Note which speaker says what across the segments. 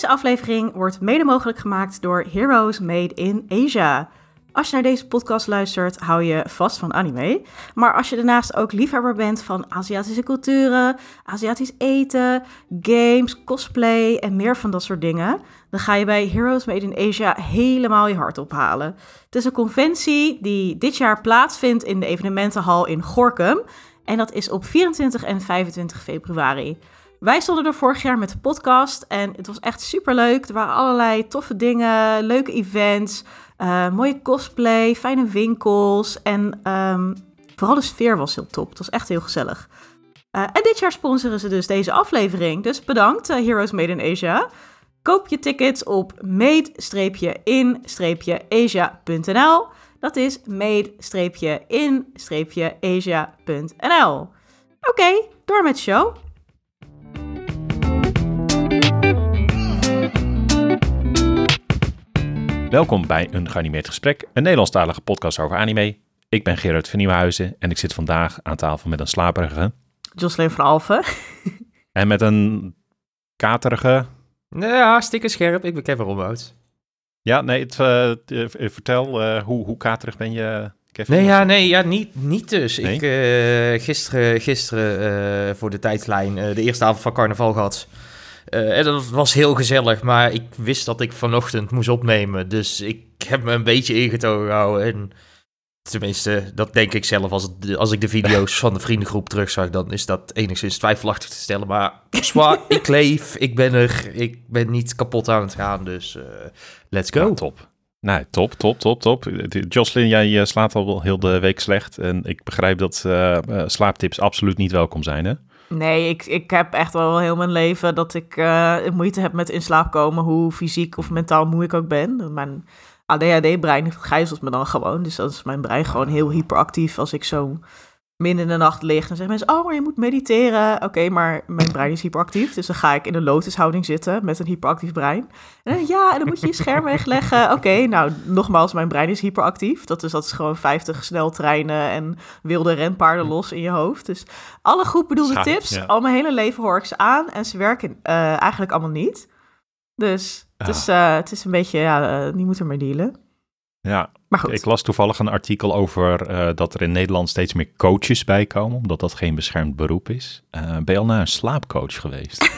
Speaker 1: Deze aflevering wordt mede mogelijk gemaakt door Heroes Made in Asia. Als je naar deze podcast luistert, hou je vast van anime. Maar als je daarnaast ook liefhebber bent van Aziatische culturen, Aziatisch eten, games, cosplay en meer van dat soort dingen, dan ga je bij Heroes Made in Asia helemaal je hart ophalen. Het is een conventie die dit jaar plaatsvindt in de evenementenhal in Gorkum. En dat is op 24 en 25 februari. Wij stonden er vorig jaar met de podcast en het was echt super leuk. Er waren allerlei toffe dingen, leuke events, uh, mooie cosplay, fijne winkels en um, vooral de sfeer was heel top. Het was echt heel gezellig. Uh, en dit jaar sponsoren ze dus deze aflevering. Dus bedankt, uh, Heroes Made in Asia. Koop je tickets op made-in-asia.nl. Dat is made-in-asia.nl. Oké, door met de show.
Speaker 2: Welkom bij een geanimeerd gesprek, een Nederlandstalige podcast over anime. Ik ben Gerard van Nieuwenhuizen en ik zit vandaag aan tafel met een slaperige...
Speaker 1: Jocelyn van Alphen.
Speaker 2: en met een katerige...
Speaker 3: Ja, hartstikke scherp. Ik ben Kevin Rombout.
Speaker 2: Ja, nee, het, uh, vertel, uh, hoe, hoe katerig ben je, Kevin?
Speaker 3: Nee, ja, nee, ja, niet, niet dus. Nee? Ik uh, gisteren, gisteren voor de tijdlijn de eerste avond van carnaval gehad. En dat was heel gezellig, maar ik wist dat ik vanochtend moest opnemen. Dus ik heb me een beetje ingetogen gehouden. En tenminste, dat denk ik zelf. Als, het, als ik de video's van de vriendengroep terugzag, dan is dat enigszins twijfelachtig te stellen. Maar zwaar, ik leef, ik ben er, ik ben niet kapot aan het gaan. Dus let's go.
Speaker 2: Ja, top. Nou, top, top, top, top. Jocelyn, jij slaat al heel de week slecht. En ik begrijp dat uh, slaaptips absoluut niet welkom zijn, hè?
Speaker 1: Nee, ik, ik heb echt wel heel mijn leven dat ik moeite heb met in slaap komen, hoe fysiek of mentaal moe ik ook ben. Mijn ADHD-brein gijzelt me dan gewoon. Dus dan is mijn brein gewoon heel hyperactief als ik zo midden in de nacht lig. Dan zeggen mensen, oh, maar je moet mediteren. Oké, maar mijn brein is hyperactief. Dus dan ga ik in een lotushouding zitten met een hyperactief brein. En dan, ja, en dan moet je je scherm wegleggen. Oké, nou, nogmaals, mijn brein is hyperactief. Dat is, dat is gewoon 50 sneltreinen en wilde renpaarden los in je hoofd. Dus alle goed bedoelde tips, al mijn hele leven hoor ik ze aan. En ze werken uh, eigenlijk allemaal niet. Dus het, is, uh, het is een beetje, ja, uh, die moet er mee dealen.
Speaker 2: Ja, maar goed. ik las toevallig een artikel over uh, dat er in Nederland steeds meer coaches bij komen, omdat dat geen beschermd beroep is. Uh, ben je al naar een slaapcoach geweest?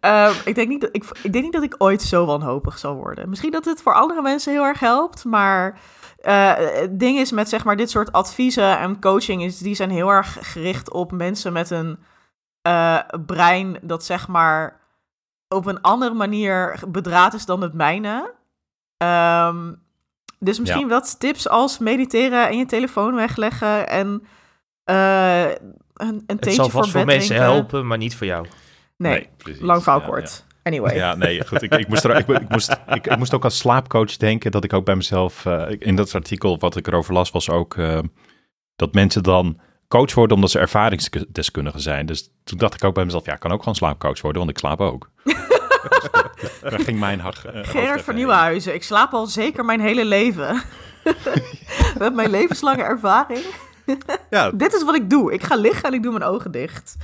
Speaker 1: uh, ik, denk niet dat, ik, ik denk niet dat ik ooit zo wanhopig zal worden. Misschien dat het voor andere mensen heel erg helpt, maar het ding is met zeg maar dit soort adviezen en coaching is, die zijn heel erg gericht op mensen met een brein dat zeg maar op een andere manier bedraad is dan het mijne. Um, dus misschien ja. wat tips als mediteren en je telefoon wegleggen en uh, een, een
Speaker 3: Het zal
Speaker 1: voor
Speaker 3: vast voor mensen helpen, maar niet voor jou.
Speaker 1: Nee,
Speaker 2: Nee,
Speaker 1: lang verhaal
Speaker 2: Ja,
Speaker 1: kort. Anyway.
Speaker 2: Ja, nee, goed. Ik, ik, moest er, ik, ik moest, ik, ik moest ook als slaapcoach denken dat ik ook bij mezelf... eh, in dat artikel wat ik erover las was ook eh, dat mensen dan coach worden omdat ze ervaringsdeskundigen zijn. Dus toen dacht ik ook bij mezelf, ja, ik kan ook gewoon slaapcoach worden, want ik slaap ook. Daar ging mijn hart. eh,
Speaker 1: Gerard van. Nieuwenhuizen, ik slaap al zeker mijn hele leven. Met mijn levenslange ervaring.
Speaker 2: Ja,
Speaker 1: Dit is wat ik doe. Ik ga liggen en ik doe mijn ogen dicht.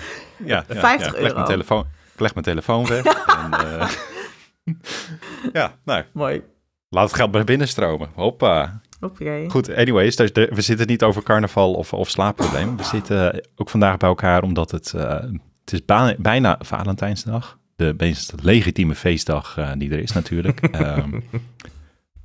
Speaker 2: ja, ja,
Speaker 1: 50
Speaker 2: ja. Ik leg
Speaker 1: euro.
Speaker 2: mijn telefoon, ik leg mijn telefoon weg. en, eh, ja, nou,
Speaker 1: Mooi.
Speaker 2: laat het geld maar binnenstromen. Hoppa.
Speaker 1: Oké.
Speaker 2: Goed, anyways, dus de- we zitten niet over carnaval of, of slaapprobleem. We zitten ook vandaag bij elkaar omdat het, eh, het is bijna Valentijnsdag. De meest legitieme feestdag eh, die er is natuurlijk. Ehm,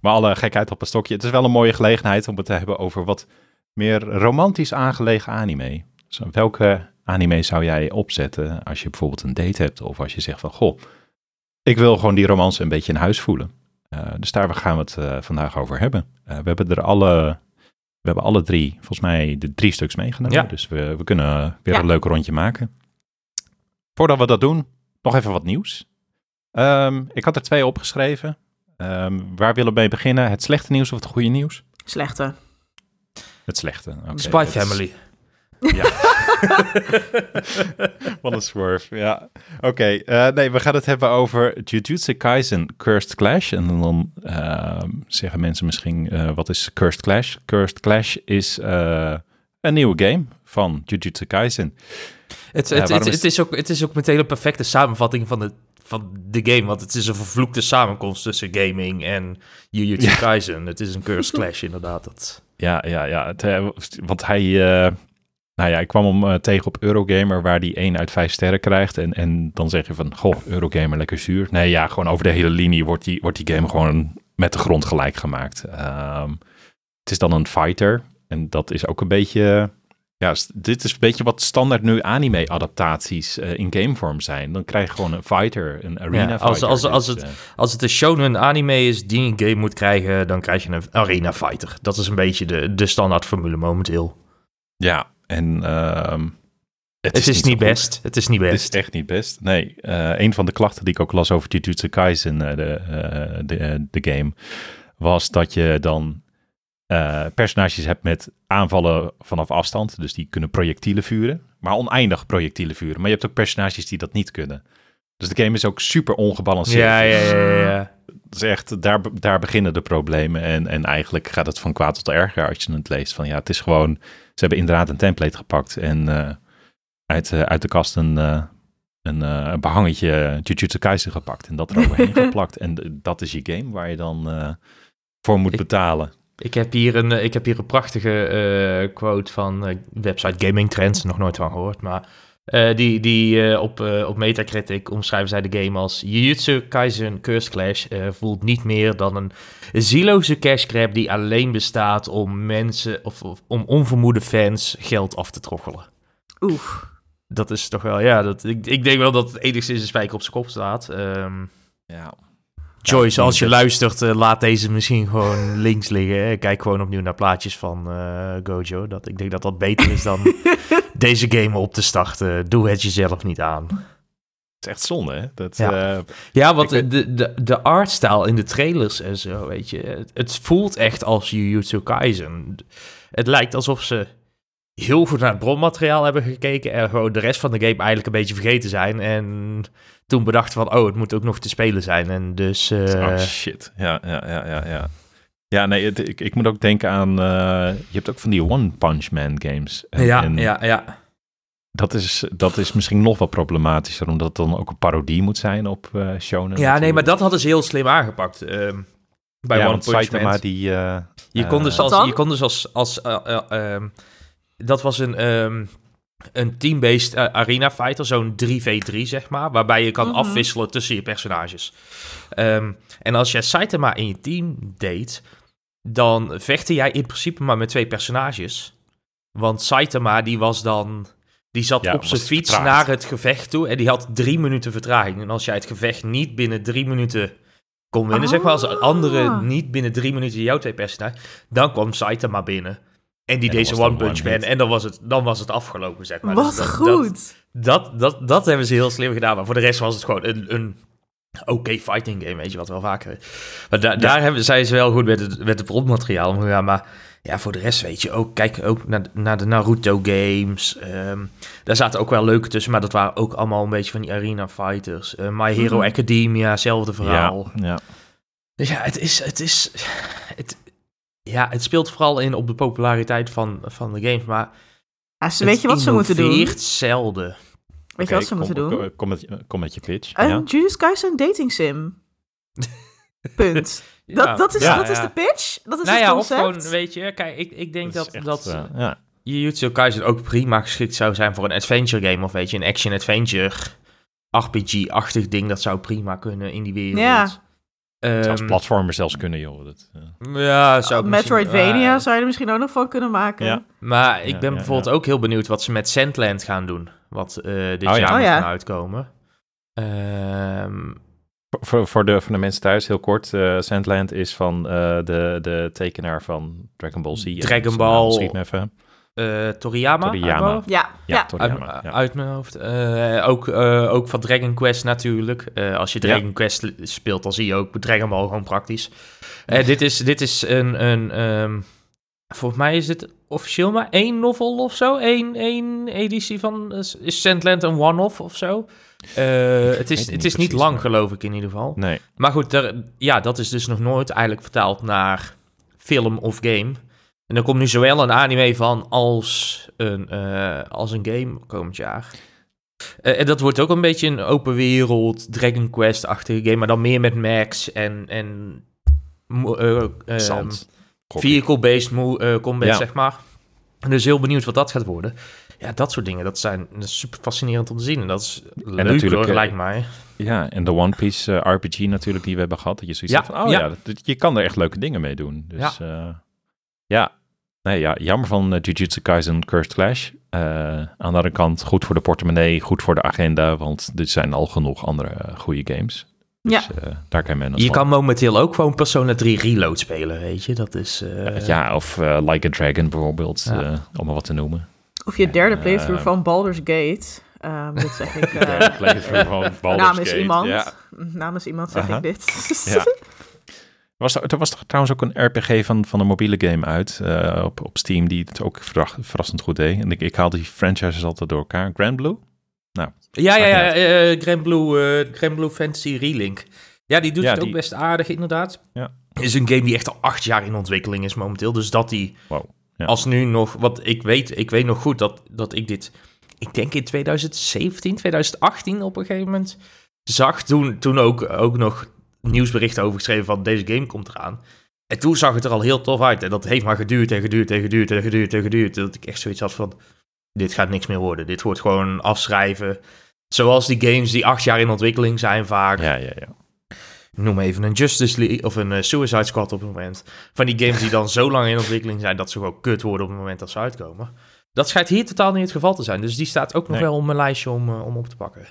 Speaker 2: maar alle gekheid op een stokje. Het is wel een mooie gelegenheid om het te hebben over wat meer romantisch aangelegen anime. Dus welke anime zou jij opzetten als je bijvoorbeeld een date hebt? Of als je zegt van, goh, ik wil gewoon die romance een beetje in huis voelen. Eh, dus daar gaan we het eh, vandaag over hebben. We hebben er alle, we hebben alle drie, volgens mij, de drie stuks meegenomen.
Speaker 3: Ja.
Speaker 2: Dus we, we kunnen weer
Speaker 1: Ja.
Speaker 2: een leuk rondje maken. Voordat we dat doen, nog even wat nieuws. Ehm, ik had er twee opgeschreven. Ehm, waar willen we mee beginnen? Het slechte nieuws of het goede nieuws?
Speaker 1: Slechte.
Speaker 2: Het slechte. oké.
Speaker 3: Spy Family.
Speaker 2: Ja. Wat een swerve, ja. Oké, eh, nee, we gaan het hebben over Jujutsu Kaisen Cursed Clash. En dan ehm, zeggen mensen misschien, eh, wat is Cursed Clash? Cursed Clash is eh, een nieuwe game van Jujutsu Kaisen.
Speaker 3: Het,
Speaker 2: Ja,
Speaker 3: het, het,
Speaker 2: is-
Speaker 3: het, is ook, het is ook meteen een perfecte samenvatting van de van de game. Want het is een vervloekte samenkomst tussen gaming en Jujutsu
Speaker 2: Ja.
Speaker 3: Kaisen. Het is een curse clash inderdaad. Dat...
Speaker 2: Ja, ja, ja. Het, eh, want hij, eh, nou ja, ik kwam hem eh, tegen op Eurogamer, waar die 1 uit 5 sterren krijgt. En, en dan zeg je van, goh, Eurogamer lekker zuur. Nee, ja, gewoon over de hele linie wordt die, wordt die game gewoon met de grond gelijk gemaakt. Ehm, het is dan een fighter. En dat is ook een beetje... Ja, dit is een beetje wat standaard nu anime-adaptaties eh, in gamevorm zijn. Dan krijg je gewoon een fighter, een arena
Speaker 3: Ja, als-
Speaker 2: fighter.
Speaker 3: als- als
Speaker 2: Dus,
Speaker 3: het-
Speaker 2: eh,
Speaker 3: Als het een shonen anime is die een game moet krijgen, dan krijg je een arena fighter. Dat is een beetje de, de standaard formule momenteel.
Speaker 2: ja, en... ehm,
Speaker 3: Het, is, niet best. Het is niet
Speaker 2: Het
Speaker 3: best.
Speaker 2: is echt niet best. Nee, eh, een van de klachten die ik ook las over Jujutsu Kaisen, de, de, de game, was dat je dan eh, personages hebt met aanvallen vanaf afstand. Dus die kunnen projectielen vuren, maar oneindig projectielen vuren. Maar je hebt ook personages die dat niet kunnen. Dus de game is ook super ongebalanceerd.
Speaker 3: Ja, ja, ja, ja, ja.
Speaker 2: Het is echt, daar, daar beginnen de problemen. En, en eigenlijk gaat het van kwaad tot erger als je het leest. Van ja, het is gewoon, ze hebben inderdaad een template gepakt en eh, uit, eh, uit de kast een, een eh, behangetje Jujutsu Kaisen gepakt en dat eroverheen geplakt. En dat is je game waar je dan voor moet
Speaker 3: Ik-
Speaker 2: betalen.
Speaker 3: Ik heb hier een, eh, ik heb hier een prachtige eh, quote van eh, website Gaming Trends, nog nooit van gehoord, maar eh, die, die eh, op, eh, op Metacritic omschrijven zij de game als Jujutsu Kaisen Curse Clash eh, voelt niet meer dan een zieloze cash grab die alleen bestaat om mensen of, of om onvermoede fans geld af te troggelen.
Speaker 1: Oef.
Speaker 3: Dat is toch wel, ja, dat, ik, ik denk wel dat het enigszins een spijker op zijn kop staat. Ehm,
Speaker 2: Ja.
Speaker 3: Joyce, als je luistert, eh, laat deze misschien gewoon links liggen. Kijk gewoon opnieuw naar plaatjes van eh, Gojo. Dat, ik denk dat dat beter is dan deze game op te starten. Doe het jezelf niet aan.
Speaker 2: Het is echt zonde, hè? Dat,
Speaker 3: Ja.
Speaker 2: eh,
Speaker 3: Ja, want
Speaker 2: Ik
Speaker 3: de, de, de artstyle in de trailers en zo, weet je. Het, het voelt echt als Jujutsu Kaisen. Het lijkt alsof ze heel goed naar het bronmateriaal hebben gekeken... en gewoon de rest van de game eigenlijk een beetje vergeten zijn. En toen bedachten van, oh, het moet ook nog te spelen zijn. En dus... eh,
Speaker 2: oh shit. Ja, ja, ja, ja, ja. Ja, nee, het- ik, ik moet ook denken aan... eh, je hebt ook van die One Punch Man games. En-
Speaker 3: ja,
Speaker 2: en
Speaker 3: ja, ja.
Speaker 2: Dat is, dat is misschien nog wat problematischer, omdat het dan ook een parodie moet zijn op eh shonen.
Speaker 3: Ja, nee, maar dat hadden ze heel slim aangepakt. ehm, bij
Speaker 2: ja,
Speaker 3: One
Speaker 2: want
Speaker 3: Punch
Speaker 2: Saitama
Speaker 3: Man.
Speaker 2: die... eh,
Speaker 3: Je kon dus als... Je kon dus als, als eh, eh, ehm, dat was een, ehm, een team-based eh, arena fighter, zo'n 3v3 zeg maar, waarbij je kan
Speaker 1: Mhm.
Speaker 3: afwisselen tussen je personages. Ehm, en als jij Saitama in je team deed, dan vechtte jij in principe maar met twee personages. Want Saitama die was dan... Die zat
Speaker 2: Ja,
Speaker 3: op zijn fiets
Speaker 2: vertraagd.
Speaker 3: naar het gevecht toe en die had drie minuten vertraging. En als jij het gevecht niet binnen drie minuten kon winnen, zeg maar, als de andere
Speaker 1: Ah.
Speaker 3: niet binnen drie minuten jouw twee personages, dan kwam Saitama binnen. En die
Speaker 2: En
Speaker 3: deze One Punch Man. En dan was, het, dan was het afgelopen, zeg maar.
Speaker 1: Wat
Speaker 3: Dus dat,
Speaker 1: goed.
Speaker 3: Dat, dat, dat, dat hebben ze heel slim gedaan. Maar voor de rest was het gewoon een, een oké fighting game, weet je wat wel vaker. Maar da- daar hebben, zijn ze wel goed met het, met het bronmateriaal omgegaan. Maar ja, voor de rest weet je ook, kijk ook naar, naar de Naruto games. Ehm, daar zaten ook wel leuke tussen, maar dat waren ook allemaal een beetje van die arena fighters. Eh, My Hero
Speaker 1: Mhm.
Speaker 3: Academia, hetzelfde verhaal.
Speaker 2: Ja, ja.
Speaker 3: Dus ja, het is, het is, het, ja, het speelt vooral in op de populariteit van, van de games, maar
Speaker 1: Ja, ze
Speaker 3: het
Speaker 1: weet je wat ze moeten doen?
Speaker 3: innoveert zelden.
Speaker 1: Weet je wat ze
Speaker 2: Oké,
Speaker 1: moeten
Speaker 2: kom,
Speaker 1: doen?
Speaker 2: Kom met, kom met je pitch.
Speaker 1: Een
Speaker 2: ja.
Speaker 1: Jujutsu Kaisen dating sim. Punt. Dat,
Speaker 3: Ja,
Speaker 1: dat, is,
Speaker 3: ja,
Speaker 1: dat is de pitch? Dat is
Speaker 3: nou
Speaker 1: het
Speaker 3: ja, of
Speaker 1: concept?
Speaker 3: gewoon, weet je, kijk, ik, ik denk dat,
Speaker 2: is echt,
Speaker 3: dat
Speaker 2: ja.
Speaker 3: Jujutsu Kaisen ook prima geschikt zou zijn voor een adventure game, of weet je, een action-adventure RPG-achtig ding, dat zou prima kunnen in die wereld.
Speaker 1: Ja.
Speaker 3: Ehm,
Speaker 2: Zelfs platformer zelfs kunnen, joh. Dat, eh,
Speaker 3: Ja, zou ik
Speaker 1: Metroidvania
Speaker 3: maar-
Speaker 1: zou je er misschien ook nog van kunnen maken.
Speaker 2: Ja.
Speaker 3: Maar ik
Speaker 2: Ja,
Speaker 3: ben
Speaker 2: ja,
Speaker 3: bijvoorbeeld
Speaker 2: ja.
Speaker 3: ook heel benieuwd wat ze met Sandland gaan doen. Wat eh, dit
Speaker 2: Oh ja.
Speaker 3: jaar
Speaker 1: Oh
Speaker 3: moet
Speaker 1: ja.
Speaker 3: gaan uitkomen. Ehm,
Speaker 2: voor, voor, de, voor de mensen thuis, heel kort. eh, Sandland is van eh, de, de tekenaar van Dragon Ball Z.
Speaker 3: Dragon
Speaker 2: naam
Speaker 3: Ball.
Speaker 2: Schiet me even.
Speaker 3: Eh, Toriyama? uit
Speaker 2: Toriyama.
Speaker 3: mijn hoofd?
Speaker 1: Ja,
Speaker 2: Ja,
Speaker 1: ja.
Speaker 2: Toriyama.
Speaker 3: Uit,
Speaker 2: ja.
Speaker 3: uit mijn hoofd. Eh, ook, eh, ook van Dragon Quest natuurlijk. Eh, als je
Speaker 2: Ja.
Speaker 3: Dragon Quest speelt, dan zie je ook Dragon Ball gewoon praktisch. Eh, dit, is, dit is een... een ehm, volgens mij is het officieel maar één novel of zo. Eén, één editie van... Is Sandland een one-off of zo? Eh, het is,
Speaker 2: het niet
Speaker 3: is niet lang,
Speaker 2: maar-
Speaker 3: geloof ik in ieder geval.
Speaker 2: Nee,
Speaker 3: Maar goed, er, ja, dat is dus nog nooit eigenlijk vertaald naar film of game. En er komt nu zowel een anime van als een, eh, als een game komend jaar. Uh, en dat wordt ook een beetje een open wereld, Dragon Quest-achtige game, maar dan meer met Max en, en uh, vehicle-based combat, ja. zeg maar. En dus heel benieuwd wat dat gaat worden. Ja, dat soort dingen, dat zijn super fascinerend om te zien. En dat is leuk natuurlijk, hoor, lijkt mij.
Speaker 2: Ja, en de One Piece RPG natuurlijk die we hebben gehad. Dat je zoiets ja, van, oh ja, je kan er echt leuke dingen mee doen. Dus ja, ja Nee, ja, jammer van uh, Jujutsu Kaisen Cursed Clash. Uh, aan de andere kant, goed voor de portemonnee, goed voor de agenda, want er zijn al genoeg andere uh, goede games. Dus, ja. daar kan men
Speaker 3: Je kan momenteel ook gewoon Persona 3 Reload spelen, weet je. Dat is...
Speaker 2: ja, of Like a Dragon bijvoorbeeld, ja. om maar wat te noemen.
Speaker 1: Of je derde playthrough van Baldur's Gate. Um, dit zeg ik... playthrough van Baldur's namens Gate. Iemand, ja. Namens iemand zeg ik dit. ja.
Speaker 2: Was er, er was trouwens ook een RPG van, van een mobiele game uit uh, op, op Steam die het ook verrassend goed deed. En ik, ik haal die franchises altijd door elkaar. Grand Blue?
Speaker 3: Nou, ja, ja, ja, uh, Grand, Blue, uh, Grand Blue Fantasy Relink. Ja, die doet het ook best aardig inderdaad. Ja. is een game die echt al acht jaar in ontwikkeling is momenteel. Dus dat die wow. ja. als nu nog, wat ik weet, ik weet nog goed dat, dat ik dit, ik denk in 2017, 2018 op een gegeven moment zag. Toen, toen ook, ook nog nieuwsberichten over geschreven van deze game komt eraan. En toen zag het er al heel tof uit. En dat heeft maar geduurd en geduurd en geduurd en geduurd en geduurd. Dat ik echt zoiets had van, dit gaat niks meer worden. Dit wordt gewoon afschrijven. Zoals die games die acht jaar in ontwikkeling zijn vaak.
Speaker 2: Ja, ja, ja.
Speaker 3: Noem even een Justice League of een uh, Suicide Squad op het moment. Van die games die dan zo lang in ontwikkeling zijn dat ze gewoon kut worden op het moment dat ze uitkomen. Dat schijnt hier totaal niet het geval te zijn. Dus die staat ook nog wel op mijn lijstje om, uh, om op te pakken.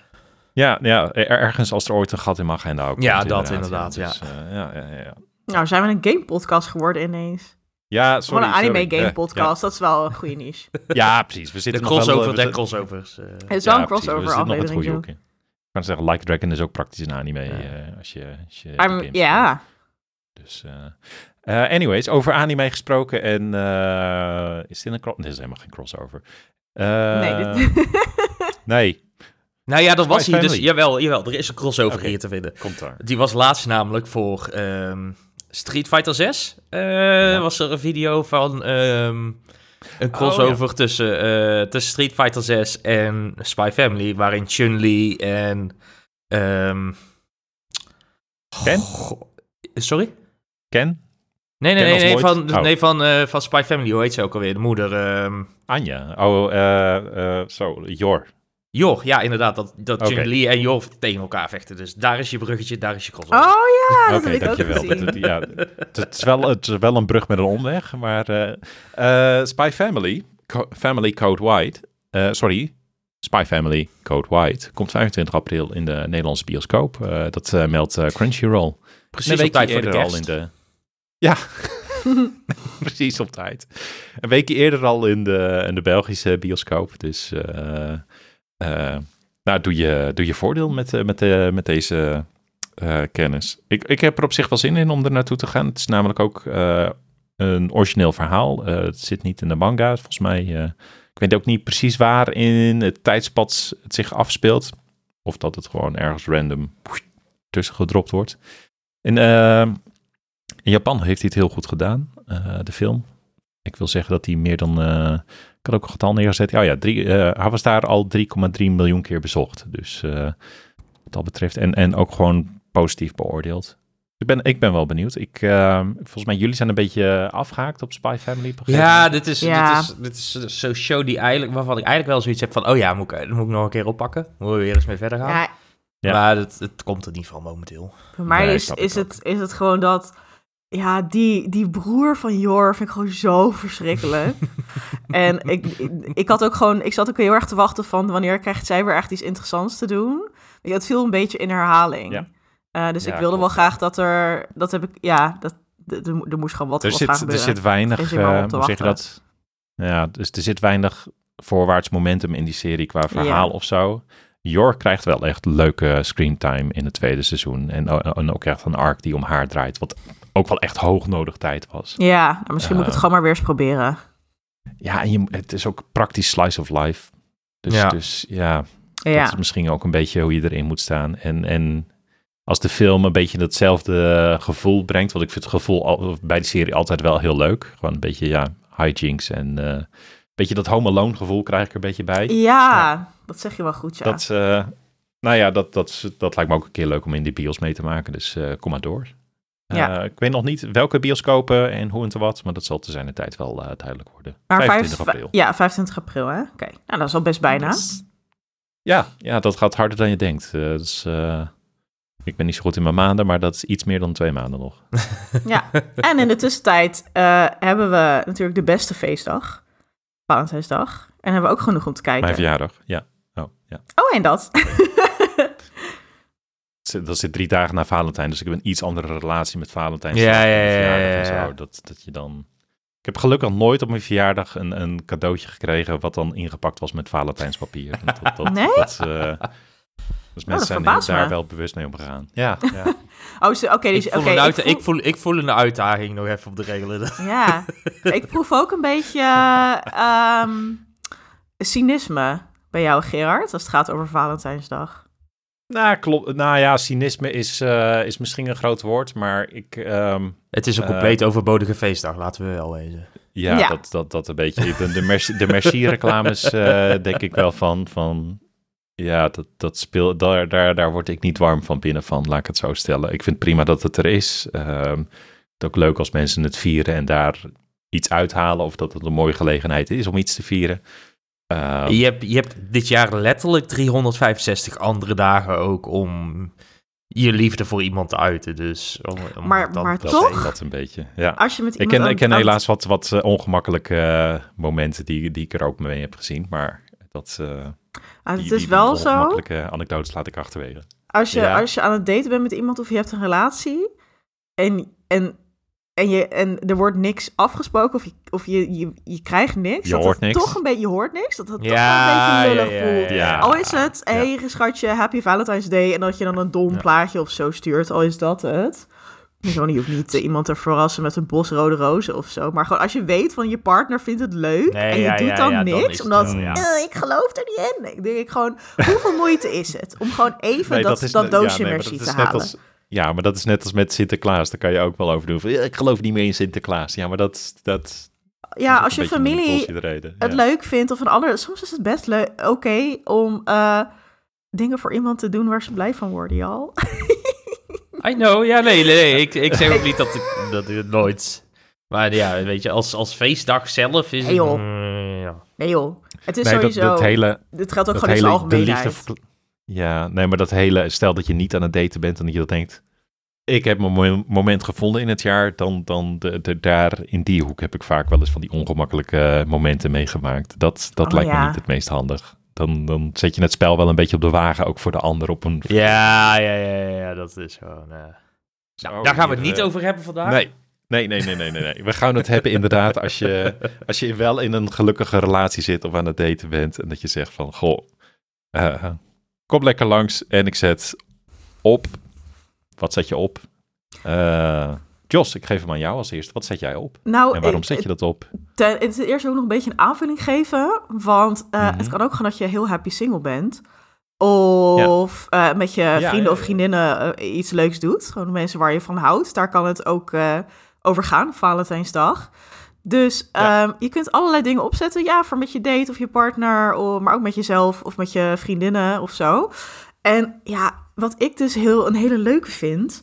Speaker 2: Ja, ja, ergens als er ooit een gat in mijn agenda ook
Speaker 3: Ja, dat inderdaad, ja. Dus,
Speaker 2: uh, ja, ja, ja.
Speaker 1: Nou, zijn we een game podcast geworden ineens?
Speaker 2: Ja, sorry.
Speaker 1: Gewoon een anime game podcast, dat is wel een goede niche.
Speaker 2: ja, precies. We zitten
Speaker 3: de crossover
Speaker 2: nog
Speaker 3: wel, de crossovers. Uh.
Speaker 1: Het is wel een crossover aflevering. Nog
Speaker 2: Ik kan zeggen, Like Dragon is ook praktisch een anime ja. uh, als je, als je
Speaker 1: um, Ja.
Speaker 2: Dus, uh, anyways, over anime gesproken en is dit een crossover? Dit is helemaal geen crossover.
Speaker 1: nee, dit...
Speaker 2: nee,
Speaker 3: nou ja, dat was hier dus. Jawel, jawel, er is een crossover okay. hier te vinden.
Speaker 2: Komt daar.
Speaker 3: Die was laatst namelijk voor um, Street Fighter 6. Uh, ja. Was er een video van um, een crossover oh, ja. tussen, uh, tussen Street Fighter 6 en Spy Family, waarin Chun-Li en. Um,
Speaker 2: Ken?
Speaker 3: sorry?
Speaker 2: Ken?
Speaker 3: Nee, nee, nee, nee, van, oh. nee van, uh, van Spy Family. Hoe heet ze ook alweer? De moeder. Um...
Speaker 2: Anja. Oh, zo, Jor.
Speaker 3: Jor, ja, inderdaad. Dat, dat okay. Li en Jor tegen elkaar vechten. Dus daar is je bruggetje, daar is je
Speaker 1: crossover. Oh ja, dat okay, heb ik dankjewel. ook gezien.
Speaker 2: Het, ja, het, is wel, het is wel een brug met een omweg. Maar uh, uh, Spy Family, Co Family Code White... Uh, sorry, Spy Family Code White... komt 25 april in de Nederlandse bioscoop. dat meldt Crunchyroll.
Speaker 3: Precies op tijd voor de
Speaker 2: Al in de... Ja, precies op tijd. Een weekje eerder al in de, in de Belgische bioscoop. Dus... Uh, nou, doe je, doe je voordeel met, uh, met, uh, met deze kennis. Ik, ik heb er op zich wel zin in om er naartoe te gaan. Het is namelijk ook een origineel verhaal. het zit niet in de manga, volgens mij. ik weet ook niet precies waar in het tijdspad het zich afspeelt. Of dat het gewoon ergens random tussen gedropt wordt. In, in Japan heeft hij het heel goed gedaan, de film. Ik wil zeggen dat hij meer dan ik had ook een getal neergezet. Oh ja, drie, uh, hij was daar al 3,3 miljoen keer bezocht. Dus uh, wat dat betreft. En, en ook gewoon positief beoordeeld. Ik ben, ik ben wel benieuwd. Ik, uh, volgens mij, jullie zijn een beetje afgehaakt op Spy Family.
Speaker 3: Ja, dit is, ja. Dit is, dit is zo'n show die eigenlijk, waarvan ik eigenlijk wel zoiets heb van... Oh ja, moet ik, moet ik nog een keer oppakken? Moet we weer eens mee verder gaan? Ja. ja. Maar het, het komt er niet van momenteel.
Speaker 1: Voor mij is, is, het, is het gewoon dat ja, die, die broer van Jor vind ik gewoon zo verschrikkelijk. en ik, ik, had ook gewoon, ik zat ook heel erg te wachten van wanneer krijgt zij weer echt iets interessants te doen. Het viel een beetje in herhaling. Ja. Uh, dus ik wilde wel graag dat er, dat heb ik, ja, dat, er moest gewoon wat,
Speaker 2: er zit, Er zit weinig, uh, hoe zeg je dat? Ja, dus er zit weinig voorwaarts momentum in die serie qua verhaal ja. of zo. Jor krijgt wel echt leuke screentime in het tweede seizoen. En, en ook echt een arc die om haar draait. Wat ook wel echt hoog nodig tijd was.
Speaker 1: Ja, nou, misschien moet ik het eh, gewoon maar weer eens proberen.
Speaker 2: Ja, en je, het is ook praktisch slice of life. Dus ja, dus, ja, ja. dat is misschien ook een beetje hoe je erin moet staan. En, en als de film een beetje hetzelfde gevoel brengt, want ik vind het gevoel al, bij de serie altijd wel heel leuk. Gewoon een beetje, ja, hijinks en uh, een beetje dat Home Alone gevoel krijg ik er een beetje bij.
Speaker 1: Ja, dat zeg je wel goed, ja.
Speaker 2: Dat, uh, nou ja, dat, dat, dat lijkt me ook een keer leuk om in die bios mee te maken. Dus uh, kom maar door. Ja. ik weet nog niet welke bioscopen en hoe en te wat, maar dat zal te zijn de tijd wel duidelijk worden.
Speaker 1: Maar 25 april. Ja, 25 april, hè? Oké, okay. nou dat is al best bijna.
Speaker 2: Ja, ja, dat gaat harder dan je denkt. dus, ik ben niet zo goed in mijn maanden, maar dat is iets meer dan twee maanden nog.
Speaker 1: Ja, en in de tussentijd uh, hebben we natuurlijk de beste feestdag, Valentijnsdag. En hebben we ook genoeg om te kijken.
Speaker 2: Mijn verjaardag, ja. Oh, ja.
Speaker 1: oh en dat?
Speaker 2: Dat zit drie dagen na Valentijn, dus ik heb een iets andere relatie met Valentijn.
Speaker 3: Ja, ja, ja, ja, ja.
Speaker 2: Dat, dat je dan... Ik heb gelukkig nooit op mijn verjaardag een, een cadeautje gekregen wat dan ingepakt was met Valentijnspapier.
Speaker 1: Dat, dat, nee? Dat, uh,
Speaker 2: dus mensen oh, zijn daar wel bewust mee omgegaan. Ja, ja.
Speaker 1: oh, okay, dus,
Speaker 3: ik,
Speaker 1: okay,
Speaker 3: ik, voel... ik, voel, ik voel een uitdaging nog even op de regelen.
Speaker 1: Ja, ik proef ook een beetje um, cynisme bij jou, Gerard, als het gaat over Valentijnsdag.
Speaker 2: Nou, klopt. Nou ja, cynisme is, uh, is misschien een groot woord, maar ik... Um,
Speaker 3: het is een compleet uh, overbodige feestdag, laten we wel wezen.
Speaker 2: Ja, ja, Dat, dat, dat een beetje. De, de, merci, de Merci-reclames uh, denk ik wel van, van ja, dat, dat speelt, daar, daar, daar word ik niet warm van binnen van, laat ik het zo stellen. Ik vind prima dat het er is. Um, het is ook leuk als mensen het vieren en daar iets uithalen of dat het een mooie gelegenheid is om iets te vieren.
Speaker 3: Um, je, hebt, je hebt dit jaar letterlijk 365 andere dagen ook om je liefde voor iemand te uiten. Dus om,
Speaker 1: om maar, maar toch?
Speaker 2: Dat een beetje, ja.
Speaker 1: Als je met
Speaker 2: ik ken, ik ken helaas wat, wat uh, ongemakkelijke uh, momenten die, die ik er ook mee heb gezien, maar dat... Uh,
Speaker 1: Ah, het is wel zo.
Speaker 2: Makkelijke anekdotes laat ik achterwege.
Speaker 1: Als je, als je aan het daten bent met iemand of je hebt een relatie en, en, en, je, en er wordt niks afgesproken of je, of je, je, je krijgt niks.
Speaker 2: Je hoort niks.
Speaker 1: Toch een beetje, je hoort niks. Dat het ja, toch een beetje lullig voelt. Ja, al is het, hé hey, schatje, happy Valentine's Day. En dat je dan een dom plaatje of zo stuurt. Al is dat het. Zo, je hoeft niet uh, iemand te verrassen met een bos rode rozen of zo. Maar gewoon als je weet van je partner vindt het leuk en je doet dan niks, dan omdat uh, ik geloof er niet in. Ik denk ik gewoon, hoeveel moeite is het om gewoon even nee, dat, dat, is, dat doosje nee, te halen?
Speaker 2: Als, ja, maar dat is net als met Sinterklaas. Daar kan je ook wel over doen. Van, ik geloof niet meer in Sinterklaas. Ja, maar dat... dat
Speaker 1: ja, als je familie het leuk vindt of een ander... Soms is het best leuk, oké, okay, om uh, dingen voor iemand te doen waar ze blij van worden, Jal.
Speaker 3: I know, ja, nee, nee, Ik, ik zeg ook niet dat ik, dat ik het nooit... Maar ja, weet je, als, als feestdag zelf is
Speaker 1: nee, joh. het... Mm, ja. Nee joh, het is sowieso... Dat, hele, dit geldt ook gewoon hele, in zijn algemeenheid.
Speaker 2: Ja, nee, maar dat hele... Stel dat je niet aan het daten bent en dat je dat denkt... Ik heb mijn moment gevonden in het jaar, dan, dan de, de, daar in die hoek heb ik vaak wel eens van die ongemakkelijke momenten meegemaakt. Dat, dat oh, lijkt me niet het meest handig dan, dan zet je het spel wel een beetje op de wagen, ook voor de ander op een...
Speaker 3: Ja, ja, ja, ja, dat is gewoon... Uh... Nou, daar gaan we het niet uh, over hebben vandaag.
Speaker 2: Nee. Nee, nee, nee, nee, nee, nee. We gaan het hebben inderdaad als je, als je wel in een gelukkige relatie zit of aan het daten bent en dat je zegt van, goh, uh, kom lekker langs en ik zet op. Wat zet je op? Uh, Jos, ik geef hem aan jou als eerste. Wat zet jij op? Nou, en waarom zet je dat op?
Speaker 1: Ten, het is eerst ook nog een beetje een aanvulling geven. Want uh, het kan ook gewoon dat je heel happy single bent. Of ja. uh, met je vrienden ja, of vriendinnen iets leuks doet. Gewoon de mensen waar je van houdt. Daar kan het ook over gaan, Valentijnsdag. Dus um, je kunt allerlei dingen opzetten. Ja, voor met je date of je partner. Of, maar ook met jezelf of met je vriendinnen of zo. En ja, wat ik dus heel, een hele leuke vind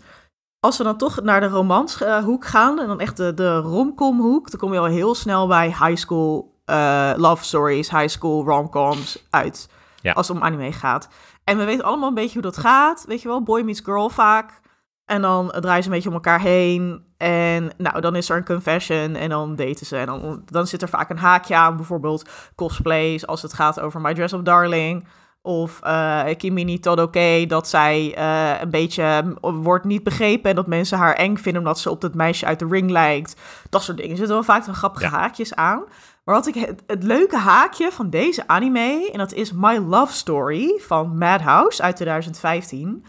Speaker 1: als we dan toch naar de romanshoek gaan en dan echt de, de romcom hoek, dan kom je al heel snel bij high school uh, love stories, high school romcoms uit. Ja. Als het om anime gaat. En we weten allemaal een beetje hoe dat gaat. Weet je wel, boy meets girl vaak. En dan draaien ze een beetje om elkaar heen. En nou, dan is er een confession en dan daten ze. En dan, dan zit er vaak een haakje aan, bijvoorbeeld cosplays, als het gaat over My Dress Up Darling. Of uh, Kimi niet oké okay, dat zij uh, een beetje wordt niet begrepen en dat mensen haar eng vinden omdat ze op dat meisje uit de ring lijkt. Dat soort dingen. Er zitten wel vaak een grappige haakjes aan. Maar wat ik het, het, leuke haakje van deze anime, en dat is My Love Story van Madhouse uit 2015,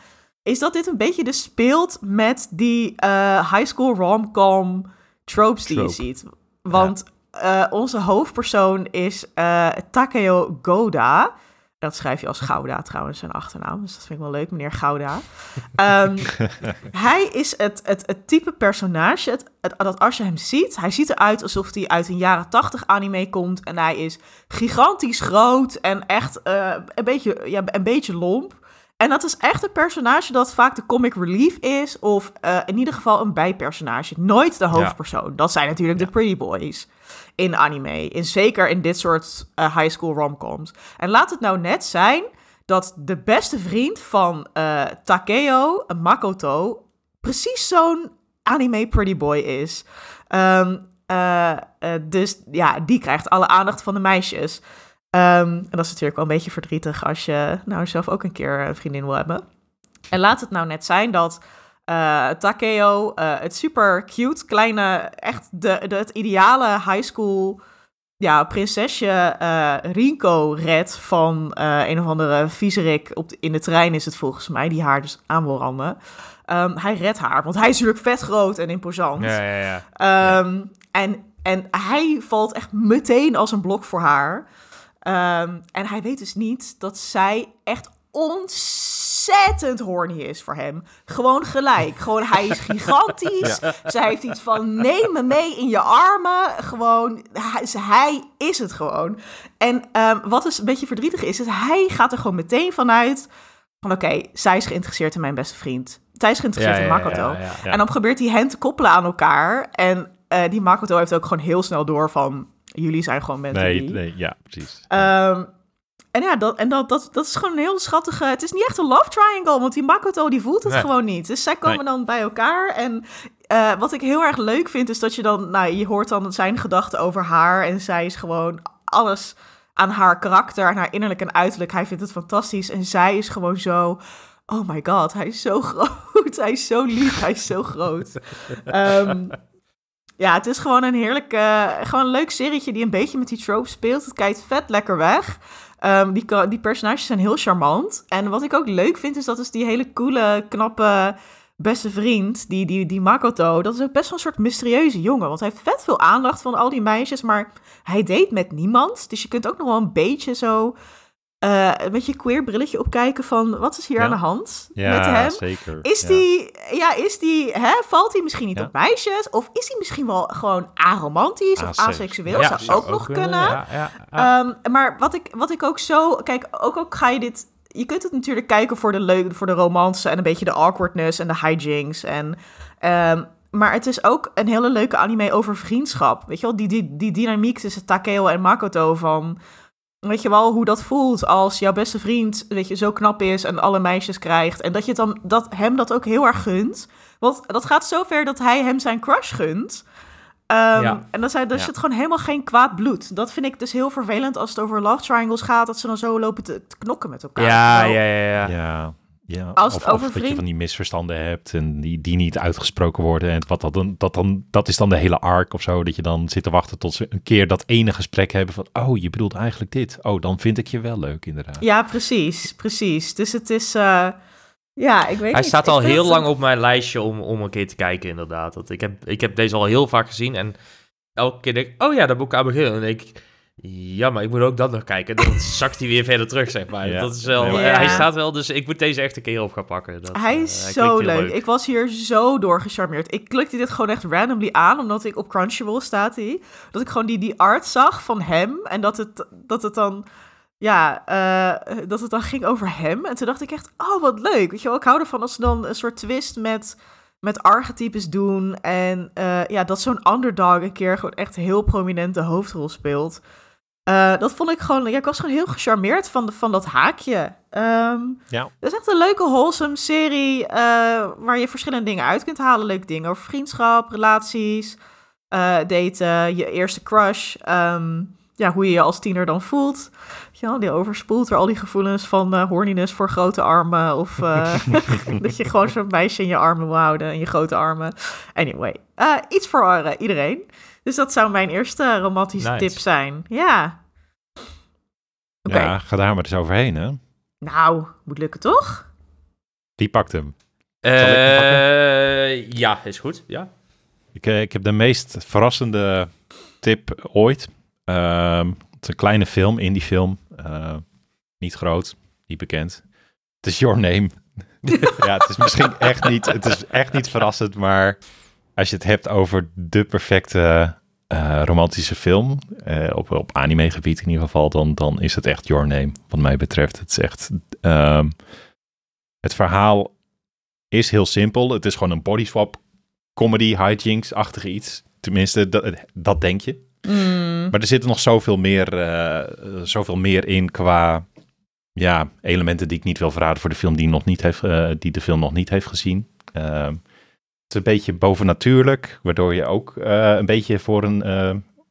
Speaker 1: is dat dit een beetje de speelt met die uh, high school rom-com tropes die je ziet. Want onze hoofdpersoon is Takeo Goda. Dat schrijf je als Gouda trouwens, zijn achternaam. Dus dat vind ik wel leuk, meneer Gouda. Ehm, hij is het, het, het type personage het, dat als je hem ziet... Hij ziet eruit alsof hij uit een jaren tachtig anime komt. En hij is gigantisch groot en echt uh, een, beetje, ja, een beetje lomp. En dat is echt een personage dat vaak de comic relief is... of uh, in ieder geval een bijpersonage. Nooit de hoofdpersoon. Dat zijn natuurlijk de Pretty Boys in anime. In, zeker in dit soort uh, high school romcoms. En laat het nou net zijn dat de beste vriend van uh, Takeo, Makoto, precies zo'n anime pretty boy is. Um, uh, dus ja, die krijgt alle aandacht van de meisjes. Um, en dat is natuurlijk wel een beetje verdrietig als je nou zelf ook een keer een vriendin wil hebben. En laat het nou net zijn dat uh, Takeo, uh, het super cute, kleine, echt de, de, het ideale high school ja, prinsesje uh, Rinko redt van een of andere viezerik op in de trein is het volgens mij, die haar dus aan wil randen. Um, hij redt haar, want hij is natuurlijk vet groot en imposant.
Speaker 3: Ja, ja, ja.
Speaker 1: Um, En, en hij valt echt meteen als een blok voor haar. Um, en hij weet dus niet dat zij echt ontzettend horny is voor hem. Gewoon gelijk. Gewoon, hij is gigantisch. Ja. Zij heeft iets van, neem me mee in je armen. Gewoon, hij, hij is het gewoon. En um, wat dus een beetje verdrietig is, is hij gaat er gewoon meteen vanuit... van oké, zij is geïnteresseerd in mijn beste vriend. Zij is geïnteresseerd
Speaker 2: Ja,
Speaker 1: in Makoto.
Speaker 2: ja.
Speaker 1: En dan probeert hij hen te koppelen aan elkaar. En uh, die Makoto heeft ook gewoon heel snel door van... jullie zijn gewoon mensen
Speaker 2: Nee,
Speaker 1: die...
Speaker 2: nee, ja, precies.
Speaker 1: Ehm, en ja, dat, en dat, dat, dat is gewoon een heel schattige... Het is niet echt een love triangle, want die Makoto die voelt het
Speaker 2: Nee.
Speaker 1: gewoon niet. Dus zij komen
Speaker 2: Nee.
Speaker 1: dan bij elkaar. En eh, wat ik heel erg leuk vind, is dat je dan... Nou, je hoort dan zijn gedachten over haar. En zij is gewoon alles aan haar karakter, aan haar innerlijk en uiterlijk. Hij vindt het fantastisch. En zij is gewoon zo... Oh my god, hij is zo groot. Hij is zo lief, hij is zo groot. Ehm, ja, het is gewoon een heerlijk, eh, gewoon een leuk serietje die een beetje met die tropes speelt. Het kijkt vet lekker weg. Ehm, die, die personages zijn heel charmant. En wat ik ook leuk vind, is dat is die hele coole, knappe beste vriend, die, die, die Makoto, dat is ook best wel een soort mysterieuze jongen. Want hij heeft vet veel aandacht van al die meisjes, maar hij date met niemand. Dus je kunt ook nog wel een beetje zo eh, een beetje queer brilletje opkijken van wat is hier
Speaker 2: Ja.
Speaker 1: aan de hand
Speaker 2: Ja,
Speaker 1: met hem.
Speaker 2: zeker.
Speaker 1: Is
Speaker 2: ja.
Speaker 1: die, ja, is die, hè, valt hij misschien niet op meisjes? Of is hij misschien wel gewoon aromantisch of
Speaker 2: Aseksueel. Ja,
Speaker 1: zou ook nog kunnen. Ehm, maar wat ik, wat ik ook zo... Kijk, ook, ook ga je dit... Je kunt het natuurlijk kijken voor de leuke, voor de romance en een beetje de awkwardness en de hijinks. En, ehm, maar het is ook een hele leuke anime over vriendschap. Weet je wel, die, die, die dynamiek tussen Takeo en Makoto van... Weet je wel, hoe dat voelt als jouw beste vriend, weet je, zo knap is en alle meisjes krijgt. En dat je dan, dat hem dat ook heel erg gunt. Want dat gaat zover dat hij hem zijn crush gunt. Ehm,
Speaker 3: Ja.
Speaker 1: En dan, zijn, dan
Speaker 2: Ja.
Speaker 1: zit gewoon helemaal geen kwaad bloed. Dat vind ik dus heel vervelend als het over love triangles gaat, dat ze dan zo lopen te, te knokken met elkaar.
Speaker 3: ja, ja, ja, ja.
Speaker 2: Ja, ja.
Speaker 1: Als
Speaker 2: of,
Speaker 1: het over
Speaker 2: of dat je van die misverstanden hebt en die, die niet uitgesproken worden. En wat dat, dan, dat, dan, dat is dan de hele arc of zo. Dat je dan zit te wachten tot ze een keer dat ene gesprek hebben van... Oh, je bedoelt eigenlijk dit. Oh, dan vind ik je wel leuk inderdaad.
Speaker 1: Ja, precies, precies. Dus het is, eh, ja, ik weet
Speaker 3: Hij
Speaker 1: niet.
Speaker 3: staat al heel lang
Speaker 1: een-
Speaker 3: op mijn lijstje om, om een keer te kijken, inderdaad. Dat ik, heb, ik heb deze al heel vaak gezien en elke keer denk ik, oh ja, daar moet ik aan beginnen. En dan denk ik, ja, maar ik moet ook dat nog kijken. Dan zakt hij weer verder terug, zeg maar.
Speaker 2: Ja.
Speaker 3: Dat is wel,
Speaker 2: Ja.
Speaker 3: eh, hij staat wel, dus ik moet deze echt een keer op gaan pakken. Dat,
Speaker 1: Hij
Speaker 3: eh,
Speaker 1: is
Speaker 3: hij
Speaker 1: zo leuk. Ik was hier zo door gecharmeerd. Ik klikte dit gewoon echt randomly aan, omdat ik op Crunchyroll staat hij. Dat ik gewoon die, die art zag van hem en dat het, dat het dan... Ja, eh, dat het dan ging over hem. En toen dacht ik echt, oh, wat leuk. Weet je wel, ik hou ervan als ze dan een soort twist met, met archetypes doen. En eh, ja, dat zo'n underdog een keer gewoon echt heel prominent de hoofdrol speelt. Eh, dat vond ik gewoon... Ja, ik was gewoon heel gecharmeerd van, de, van dat haakje. Ehm,
Speaker 2: Ja.
Speaker 1: het is echt een leuke, wholesome serie eh, waar je verschillende dingen uit kunt halen. Leuke dingen over vriendschap, relaties, eh, daten, je eerste crush. ehm, ja, hoe je je als tiener dan voelt. Ja, die overspoelt door al die gevoelens van eh horniness voor grote armen. Of dat je gewoon zo'n meisje in je armen wil houden, in je grote armen. Anyway, iets voor iedereen. Dus dat zou mijn eerste romantische
Speaker 3: Nice.
Speaker 1: tip zijn. Ja. Oké,
Speaker 2: Ja, ga daar maar eens overheen, hè.
Speaker 1: nou, moet lukken toch?
Speaker 2: Die pakt hem.
Speaker 3: Eh, ja, is goed. Ja.
Speaker 2: Ik, eh, ik heb de meest verrassende tip ooit. Ehm, het is een kleine film, indie film. Eh, niet groot, niet bekend. Het is Your Name. ja, het is misschien echt niet, het is echt niet verrassend, maar als je het hebt over de perfecte uh, romantische film, uh, op, op anime gebied in ieder geval, dan, dan is het echt Your Name, wat mij betreft. Het is echt, um, het verhaal is heel simpel. Het is gewoon een body swap comedy, hijinks-achtige iets. Tenminste, dat, dat denk je.
Speaker 1: Mm.
Speaker 2: Maar er zit nog zoveel meer, uh, zoveel meer in qua ja, elementen die ik niet wil verraden voor de film die, nog niet heeft, die de film nog niet heeft gezien. Het is een beetje bovennatuurlijk, waardoor je ook uh, een beetje voor een,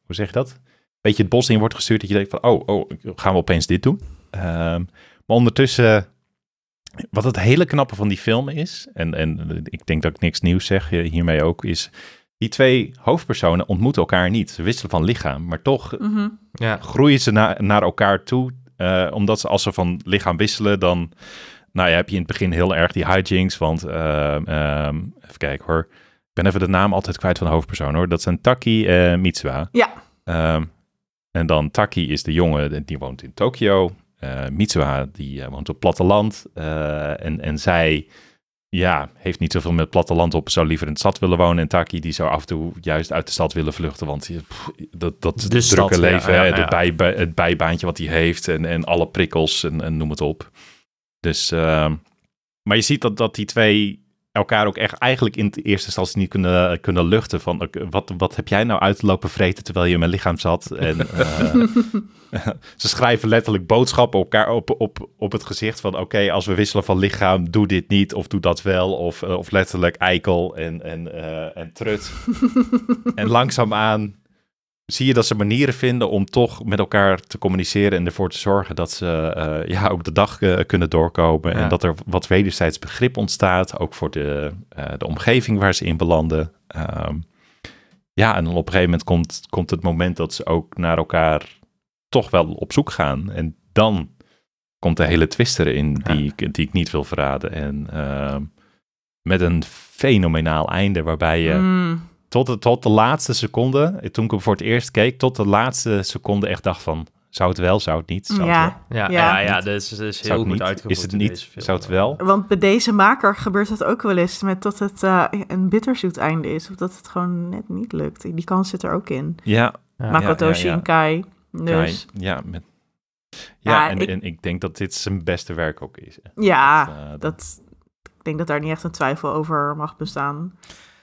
Speaker 2: hoe zeg je dat? Een beetje het bos in wordt gestuurd. Dat je denkt van, oh, oh gaan we opeens dit doen? Ehm, maar ondertussen, wat het hele knappe van die film is, en, en ik denk dat ik niks nieuws zeg hiermee ook, is die twee hoofdpersonen ontmoeten elkaar niet. Ze wisselen van lichaam, maar toch
Speaker 1: mm -hmm.
Speaker 3: ja.
Speaker 2: groeien ze na, naar elkaar toe. Uh, omdat ze als ze van lichaam wisselen, dan nou ja, heb je in het begin heel erg die hijinks. Want uh, um, even kijken hoor. Ik ben even de naam altijd kwijt van de hoofdpersoon hoor. Dat zijn Taki en Mitsuha.
Speaker 1: Ja.
Speaker 2: Um, en dan Taki is de jongen, die woont in Tokio. Uh, Mitsuha, die uh, woont op platteland. Uh, en, en zij ja, heeft niet zoveel met platteland op, zou liever in de stad willen wonen. En Taki die zou af en toe juist uit de stad willen vluchten, want pff, dat, dat
Speaker 3: De
Speaker 2: drukke
Speaker 3: stad,
Speaker 2: leven,
Speaker 3: ja, ja.
Speaker 2: bij, bij- het bijbaantje wat hij heeft en, en alle prikkels en, en noem het op. Dus, ehm, maar je ziet dat, dat die twee elkaar ook echt eigenlijk in de eerste instantie niet kunnen, kunnen luchten van wat, wat heb jij nou uitlopen vreten terwijl je in mijn lichaam zat? En eh, ze schrijven letterlijk boodschappen elkaar op, op, op het gezicht van oké, als we wisselen van lichaam, doe dit niet of doe dat wel. Of, eh, of letterlijk eikel en, en, eh, en trut. en langzaamaan zie je dat ze manieren vinden om toch met elkaar te communiceren en ervoor te zorgen dat ze eh, ja, ook de dag eh, kunnen doorkomen.
Speaker 3: Ja.
Speaker 2: En dat er wat wederzijds begrip ontstaat, ook voor de, eh, de omgeving waar ze in belanden. Ehm, ja, en dan op een gegeven moment komt, komt het moment dat ze ook naar elkaar toch wel op zoek gaan. En dan komt de hele twist erin die, ik, die ik niet wil verraden. En ehm, met een fenomenaal einde waarbij je
Speaker 1: Mm.
Speaker 2: Tot de, tot de laatste seconde, toen ik hem voor het eerst keek, tot de laatste seconde echt dacht van, zou het wel, zou het niet? Zou het wel?
Speaker 1: Ja,
Speaker 3: Ja,
Speaker 1: Ja.
Speaker 3: ja, ja, dat is, dat is
Speaker 2: Zou
Speaker 3: heel
Speaker 2: het
Speaker 3: goed
Speaker 2: niet?
Speaker 3: uitgevoerd.
Speaker 2: Is het niet?
Speaker 3: film.
Speaker 2: Zou het wel?
Speaker 1: want bij deze maker gebeurt dat ook wel eens met dat het eh, een bitterzoet einde is. Of dat het gewoon net niet lukt. Die kans zit er ook in.
Speaker 2: Ja,
Speaker 3: Ja.
Speaker 1: Makoto
Speaker 2: ja, ja.
Speaker 1: Shinkai. Dus
Speaker 2: ja, ja, met, ja,
Speaker 1: Ja,
Speaker 2: en,
Speaker 1: ik-
Speaker 2: en ik denk dat dit zijn beste werk ook is. hè.
Speaker 1: ja,
Speaker 2: Dat, eh, dat-
Speaker 1: dat, ik denk dat daar niet echt een twijfel over mag bestaan.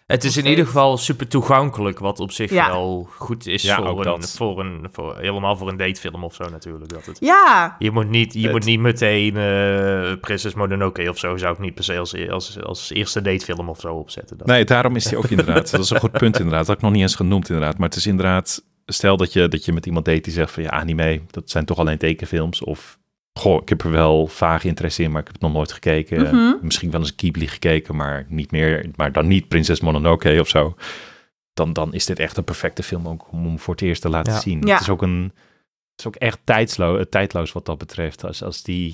Speaker 3: Het is in ieder geval super toegankelijk, wat op zich
Speaker 1: Ja.
Speaker 3: wel goed is
Speaker 2: Ja,
Speaker 3: voor, een, voor een, voor, helemaal voor een datefilm of zo natuurlijk. Dat het,
Speaker 1: Ja,
Speaker 3: je moet niet, je
Speaker 2: Het-
Speaker 3: moet niet meteen eh Princess Mononoke of zo, zou ik niet per se als, als, als eerste datefilm of zo opzetten. Dat.
Speaker 2: Nee, daarom is hij ook inderdaad. Dat is een goed punt inderdaad. Dat had ik nog niet eens genoemd inderdaad. Maar het is inderdaad, stel dat je, dat je met iemand date die zegt van ja, anime, dat zijn toch alleen tekenfilms. Of goh, ik heb er wel vaag interesse in, maar ik heb het nog nooit gekeken.
Speaker 1: Mhm.
Speaker 2: Misschien wel eens Ghibli gekeken, maar niet meer, maar dan niet Prinses Mononoke of zo. Dan, dan is dit echt een perfecte film ook om hem voor het eerst te laten
Speaker 3: Ja.
Speaker 2: zien.
Speaker 1: Ja.
Speaker 2: Het is ook een, het is ook echt tijdslo tijdloos wat dat betreft. Als, als die,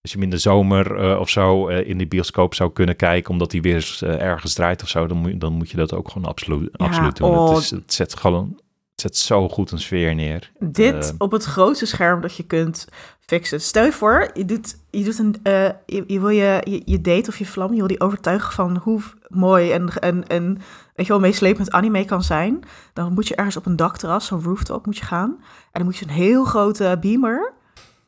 Speaker 2: als je hem in de zomer eh, of zo eh, in de bioscoop zou kunnen kijken, omdat hij weer eens eh, ergens draait of zo, dan moet, je- dan moet je dat ook gewoon absoluut,
Speaker 1: Ja,
Speaker 2: absoluut doen.
Speaker 1: oh.
Speaker 2: Het, is, het zet gewoon, zet zo goed een sfeer neer.
Speaker 1: dit
Speaker 2: Eh,
Speaker 1: op het grootste scherm dat je kunt fixen. Stel je voor, je doet, je doet een, eh, je, je wil je, je, je date of je vlam, je wil die overtuigen van hoe mooi en, en, en weet je wel, meeslepend anime kan zijn. Dan moet je ergens op een dakterras, zo'n rooftop moet je gaan. En dan moet je een heel grote beamer,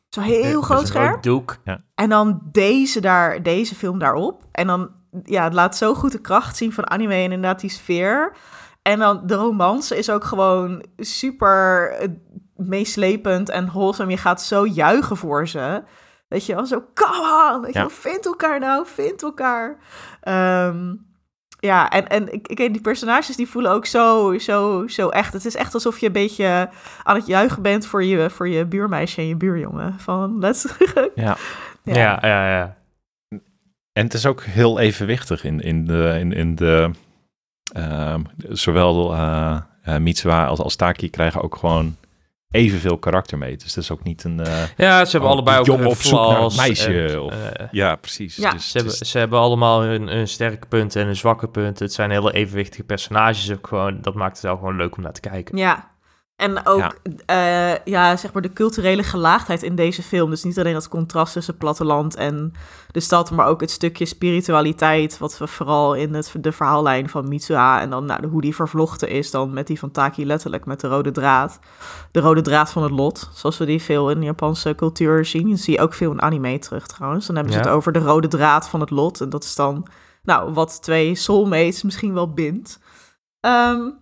Speaker 1: zo'n heel
Speaker 2: Ja,
Speaker 1: groot
Speaker 2: een
Speaker 1: scherm.
Speaker 3: Doek.
Speaker 1: En dan deze, daar, deze film daarop. En dan, ja, het laat zo goed de kracht zien van anime en inderdaad die sfeer. En dan de romance is ook gewoon super eh, meeslepend en wholesome. Je gaat zo juichen voor ze. Weet je wel, zo, come on! Weet je
Speaker 2: Ja.
Speaker 1: wel, vind elkaar nou, vind elkaar. Ehm, ja, en, en ik, ik weet, die personages die voelen ook zo, zo, zo echt. Het is echt alsof je een beetje aan het juichen bent voor je, voor je buurmeisje en je buurjongen. Van, let's...
Speaker 2: ja.
Speaker 3: Ja, ja, ja.
Speaker 2: En het is ook heel evenwichtig in, in de, in, in de zowel eh eh, Mitsuha als, als Taki krijgen ook gewoon evenveel karakter mee. Dus dat is ook niet een, eh,
Speaker 3: Ja, ze hebben
Speaker 2: Oh,
Speaker 3: allebei ook
Speaker 2: jongen
Speaker 3: hun
Speaker 2: op zoek naar een
Speaker 3: flaws
Speaker 2: meisje,
Speaker 3: en,
Speaker 2: of- ja, precies.
Speaker 1: Ja,
Speaker 2: dus
Speaker 3: Ze hebben, ze hebben allemaal hun, hun sterke punten en hun zwakke punten. Het zijn hele evenwichtige personages ook gewoon. Dat maakt het wel gewoon leuk om naar te kijken.
Speaker 1: Ja. En ook ja. ja. zeg maar de culturele gelaagdheid in deze film. Dus niet alleen dat contrast tussen platteland en de stad, maar ook het stukje spiritualiteit, wat we vooral in het, de verhaallijn van Mitsuha en dan nou, hoe die vervlochten is dan met die van Taki letterlijk, met de rode draad. De rode draad van het lot, zoals we die veel in Japanse cultuur zien. Je zie je ook veel in anime terug trouwens. Dan hebben ze het over de rode draad van het lot en dat is dan, nou, wat twee soulmates misschien wel bindt. Um,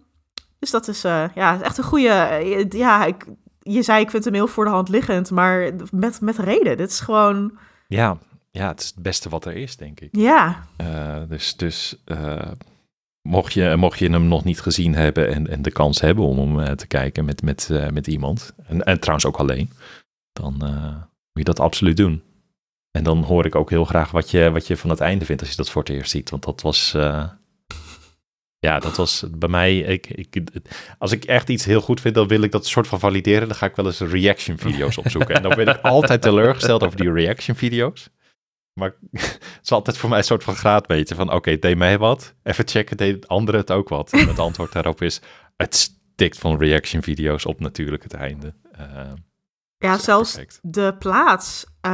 Speaker 1: dus dat is uh, ja, echt een goede. Eh, ja, ik, je zei ik vind hem heel voor de hand liggend, maar met, met reden. Dit is gewoon.
Speaker 2: Ja, ja, het is het beste wat er is, denk ik.
Speaker 1: Ja.
Speaker 2: Uh, dus dus mocht, je, mocht je hem nog niet gezien hebben en, en de kans hebben om hem te kijken met, met, met iemand, en, en trouwens ook alleen, dan moet je dat absoluut doen. En dan hoor ik ook heel graag wat je, wat je van het einde vindt als je dat voor het eerst ziet. Want dat was, ja, dat was bij mij. Ik, ik, als ik echt iets heel goed vind, dan wil ik dat soort van valideren. Dan ga ik wel eens reaction video's opzoeken. En dan ben ik altijd teleurgesteld over die reaction video's. Maar het is altijd voor mij een soort van graadmeter van... oké, okay, deed mij wat. Even checken, deed anderen het ook wat? En het antwoord daarop is... het stikt van reaction video's op natuurlijk het einde. Uh,
Speaker 1: ja, zelfs de plaats uh,